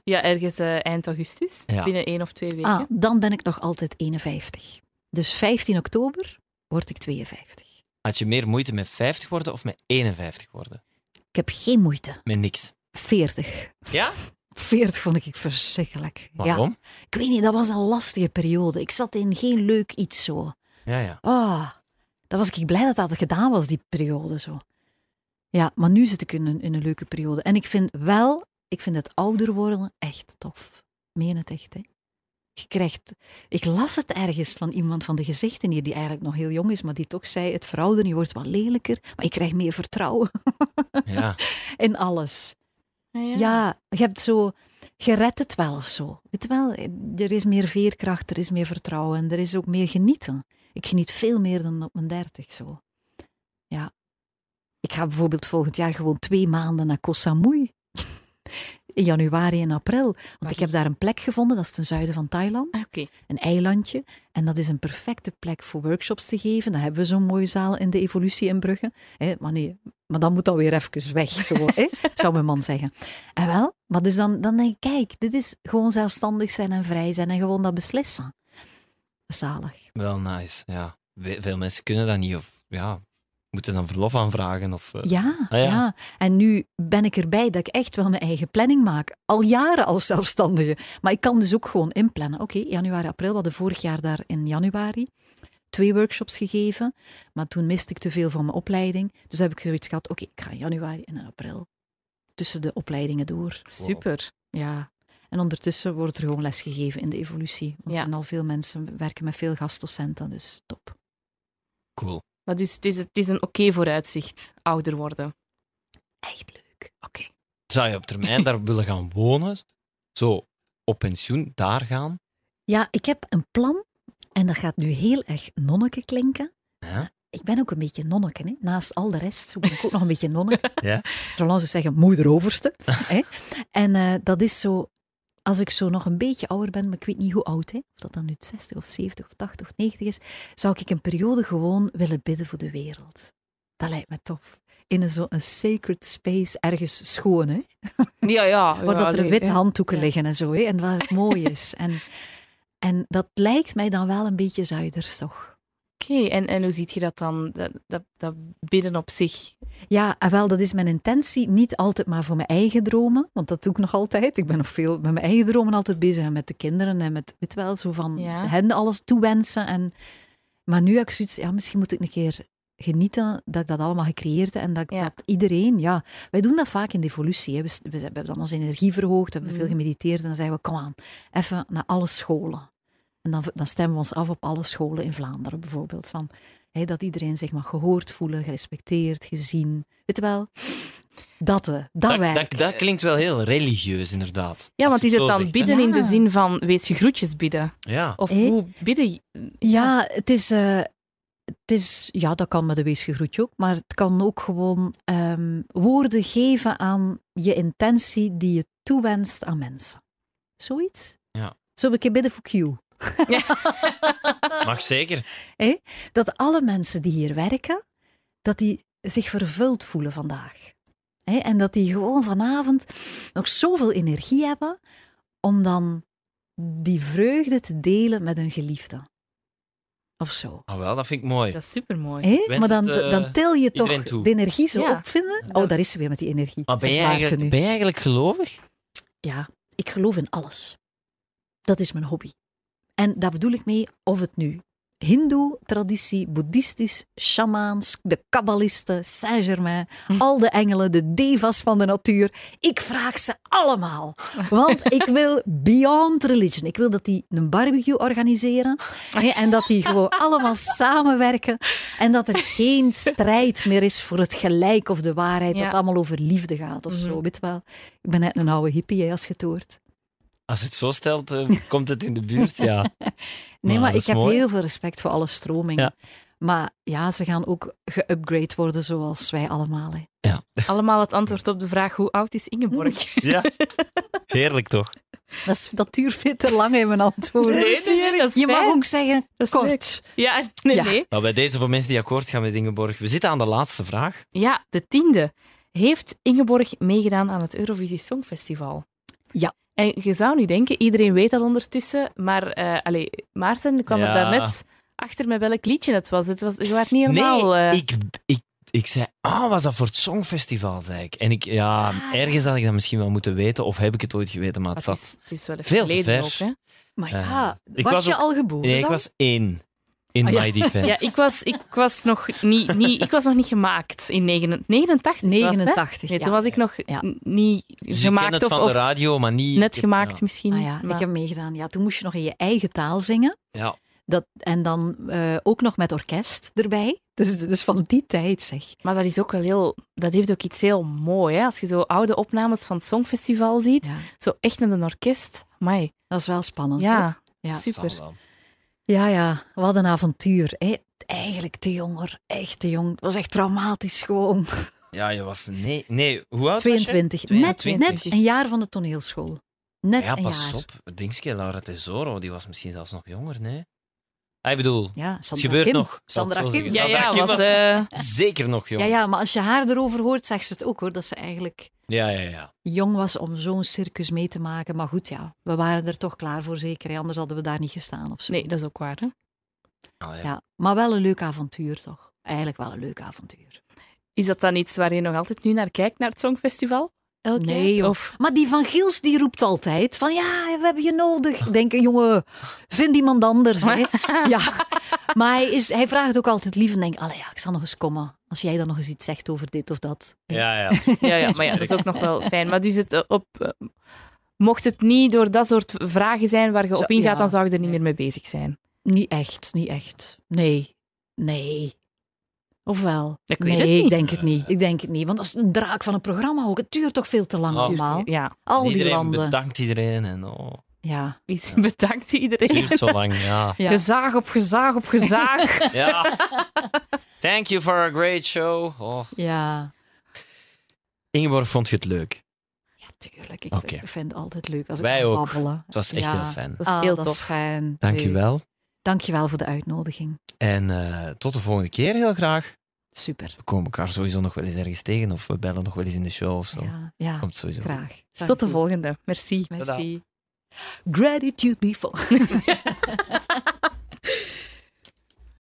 Ja, ergens eh, eind augustus. Ja. Binnen één of twee weken. Ah, dan ben ik nog altijd 51. Dus 15 oktober word ik 52. Had je meer moeite met 50 worden of met 51 worden? Ik heb geen moeite. Met niks. 40. Ja? 40 vond ik verschrikkelijk. Ja, Waarom? ik weet niet, dat was een lastige periode. Ik zat in geen leuk iets zo. Ja, ja. Ah, dan was ik blij dat dat gedaan was, die periode zo. Ja, maar nu zit ik in een, in een leuke periode. En ik vind wel, ik vind het ouder worden echt tof. Meen het echt, hè. Je krijgt... Ik las het ergens van iemand van de gezichten hier, die eigenlijk nog heel jong is, maar die toch zei, het verouderen, je wordt wat lelijker, maar je krijgt meer vertrouwen ja. in alles. Ah, Ja, je hebt zo... Je redt het wel of zo. Weet je wel, er is meer veerkracht, er is meer vertrouwen en er is ook meer genieten. Ik geniet veel meer dan op mijn dertig zo. Ja. Ik ga bijvoorbeeld volgend jaar gewoon twee maanden naar Koh Samui. In januari en april. Want Waar ik heb daar een plek gevonden, dat is ten zuiden van Thailand. Ah. Een eilandje. En dat is een perfecte plek voor workshops te geven. Dan hebben we zo'n mooie zaal in de evolutie in Brugge. Hè, maar nee, maar dan moet dat weer even weg, zo, hè, zou mijn man zeggen. En wel, maar dus dan, dan denk ik, kijk, dit is gewoon zelfstandig zijn en vrij zijn en gewoon dat beslissen. Zalig. Wel nice. Ja. Veel mensen kunnen dat niet. Of ja, moeten dan verlof aanvragen. Of, eh, Ja, Ah, ja. ja. En nu ben ik erbij dat ik echt wel mijn eigen planning maak. Al jaren als zelfstandige. Maar ik kan dus ook gewoon inplannen. Oké, januari, april. We hadden vorig jaar daar in januari twee workshops gegeven, maar toen miste ik te veel van mijn opleiding. Dus heb ik zoiets gehad, oké, ik ga in januari en in april tussen de opleidingen door. Super. Ja. En ondertussen wordt er gewoon les gegeven in de evolutie. Want er zijn al veel mensen, werken met veel gastdocenten, dus top. Cool. Maar dus het is, het is een oké vooruitzicht, ouder worden. Echt leuk. Oké. Zou je op termijn daar willen gaan wonen? Zo op pensioen, daar gaan? Ja, ik heb een plan en dat gaat nu heel erg nonneke klinken. Ja. Ik ben ook een beetje nonneke, hè. naast al de rest ben ik ook nog een beetje nonneke. Ja. Zolang ze zeggen moederoverste. hè. En eh, dat is zo, als ik zo nog een beetje ouder ben, maar ik weet niet hoe oud, hè, of dat dan nu 60 of 70 of 80 of 90 is, zou ik een periode gewoon willen bidden voor de wereld. Dat lijkt me tof. In een zo'n sacred space, ergens schoon, hè? Ja, ja. waar ja, dat er ja. handdoeken Ja. liggen en zo, hè, en waar het mooi is. En, en dat lijkt mij dan wel een beetje zuiders, toch? En, en hoe ziet je dat dan, dat, dat, dat bidden op zich? Ja, en wel, dat is mijn intentie. Niet altijd maar voor mijn eigen dromen, want dat doe ik nog altijd. Ik ben nog veel met mijn eigen dromen altijd bezig en met de kinderen en met, weet wel, zo van Ja. hen alles toewensen. En, maar nu heb ik zoiets, ja, misschien moet ik een keer genieten dat ik dat allemaal gecreëerd heb en dat, Ja. dat iedereen, ja, wij doen dat vaak in de evolutie. Hè. We, we hebben dan onze energie verhoogd, we hebben veel Mhm. gemediteerd en dan zeggen we, kom aan, even naar alle scholen. En dan, dan stemmen we ons af op alle scholen in Vlaanderen bijvoorbeeld. Van, hè, dat iedereen zich mag gehoord voelen, gerespecteerd, gezien. Weet je wel? Dat, eh, dat, Dat, werkt. dat, dat klinkt wel heel religieus, inderdaad. Ja, want is het dan zegt, bidden in de zin van wees je groetjes bidden? Ja. Of Eh? hoe bidden? je- Ja, het is, eh, het is, ja, dat kan met een weesgegroetje ook, maar het kan ook gewoon ehm, woorden geven aan je intentie die je toewenst aan mensen. Zoiets? Ja. Zo ik bidden voor Q. Mag zeker. Dat alle mensen die hier werken, dat die zich vervuld voelen vandaag. Hè, en dat die gewoon vanavond nog zoveel energie hebben om dan die vreugde te delen met hun geliefde. Of zo. Ah, wel, dat vind ik mooi. Dat is supermooi. Wens maar dan, het, eh, dan til je toch toe. de energie zo Ja. opvinden. Oh, daar is ze weer met die energie. Maar ben je, eigenlijk, ben je eigenlijk gelovig? Ja, ik geloof in alles. Dat is mijn hobby. En daar bedoel ik mee of het nu Hindoe, traditie, boeddhistisch, shamaans, de kabbalisten, Saint-Germain, Hm. al de engelen, de devas van de natuur. Ik vraag ze allemaal. Want ik wil beyond religion. Ik wil dat die een barbecue organiseren en dat die gewoon allemaal samenwerken en dat er geen strijd meer is voor het gelijk of de waarheid, dat het allemaal over liefde gaat of zo. Mhm. Weet wel. Ik ben net een oude hippie, als je het hoort. Als je het zo stelt, eh, komt het in de buurt, ja. Nee, Maar ik heb mooi. heel veel respect voor alle stromingen. Ja. Maar ja, ze gaan ook geupgrade worden zoals wij allemaal. Hè. Allemaal het antwoord op de vraag hoe oud is Ingeborg? ja. Heerlijk toch? Dat, is, dat duurt veel te lang in mijn antwoorden. Nee, nee, nee, dat is Je mag ook zeggen kort. Ja, nee, Ja. nee. Nou, bij deze voor mensen die akkoord gaan met Ingeborg. We zitten aan de laatste vraag. Ja, de tiende. Heeft Ingeborg meegedaan aan het Eurovisie Songfestival? Ja. En je zou nu denken, iedereen weet dat ondertussen, maar eh allee, Maarten kwam er Ja. daarnet achter met welk liedje het was. Het was je was niet helemaal... nee, eh, ik, ik, ik zei, ah, was dat voor het Songfestival, zei ik. En ik, ja, Ah, ergens had ik dat misschien wel moeten weten, of heb ik het ooit geweten, maar het het, is, zat... het is wel veel te vers. ook, hè? Maar Eh, ja, was, was je ook- al geboren Nee, ik was één. In Ah, ja. my defense. Ja, ik was, ik was nog niet, niet, ik was nog niet gemaakt in 89. 89 was het, hè? 89. Nee, ja. toen was ik nog niet Dus ik gemaakt ken het of, van of de radio, maar niet... net gemaakt ja. misschien. Ah ja, maar- ik heb meegedaan. Ja, toen moest je nog in je eigen taal zingen. Ja. Dat, en dan eh, ook nog met orkest erbij. Dus, dus van die tijd zeg. Maar dat is ook wel heel, dat heeft ook iets heel mooi, hè? Als je zo oude opnames van het Songfestival ziet, Ja, zo echt met een orkest. Amai. dat is wel spannend. Ja, Ja. super. Ja, ja, wat een avontuur. Hè. Eigenlijk te jong hoor, echt te jong. Het was echt traumatisch gewoon. Ja, je was... Nee, nee hoe oud 22. was je? Net, 22. net een jaar van de toneelschool. Net Ja, een pas jaar. op. Dingske, Laura Tesoro, die was misschien zelfs nog jonger, nee? Ah, Ik bedoel, Ja, het Sandra gebeurt Kim. nog. Sandra Kim. Ja, Sandra ja, Kim was, eh, zeker nog jong. Ja, ja, maar als je haar erover hoort, zegt ze het ook hoor. Dat ze eigenlijk ja, ja. ja. jong was om zo'n circus mee te maken. Maar goed, ja, we waren er toch klaar voor zeker. hè, Anders hadden we daar niet gestaan of zo. nee, dat is ook waar. Hè? Ah, ja. Ja, maar wel een leuk avontuur toch? Eigenlijk wel een leuk avontuur. Is dat dan iets waar je nog altijd nu naar kijkt, naar het Songfestival? Elk Nee, jaar? Of, Maar die Van Giels die roept altijd van ja, we hebben je nodig. Denk, jongen, vind iemand anders. Hè. Ja. Maar hij, is, hij vraagt ook altijd lief en denkt, allee ja, ik zal nog eens komen. Als jij dan nog eens iets zegt over dit of dat. Ja, ja. ja, ja, maar ja, dat is ook nog wel fijn. Maar dus het, eh, op, eh, mocht het niet door dat soort vragen zijn waar je Zo, op ingaat, ja. dan zou je er niet meer mee bezig zijn. Niet echt, niet echt. Nee, nee. Of wel? Ik weet nee, het niet. ik denk het niet. Ik denk het niet. Want dat is een draak van een programma ook. Het duurt toch veel te lang Oh. allemaal. Ja, Al die iedereen landen. bedankt iedereen. En, oh, Ja. iedereen bedankt het iedereen. duurt zo lang, ja. Ja. Gezaag op gezaag op gezaag. ja. Thank you for a great show. Oh. Ja. Ingeborg, vond je het leuk? Ja, tuurlijk. Ik, vind, het altijd leuk als Wij ik kan ook. babbelen. Het was echt Ja. heel fijn. Dat is Ah, heel dat tof. is fijn. Dank je wel. Dank je wel voor de uitnodiging. En eh, tot de volgende keer heel graag. Super. We komen elkaar sowieso nog wel eens ergens tegen of we bellen nog wel eens in de show of zo. Ja, ja Komt sowieso. graag. Dank Tot de volgende. Merci. Merci. Gratitude before.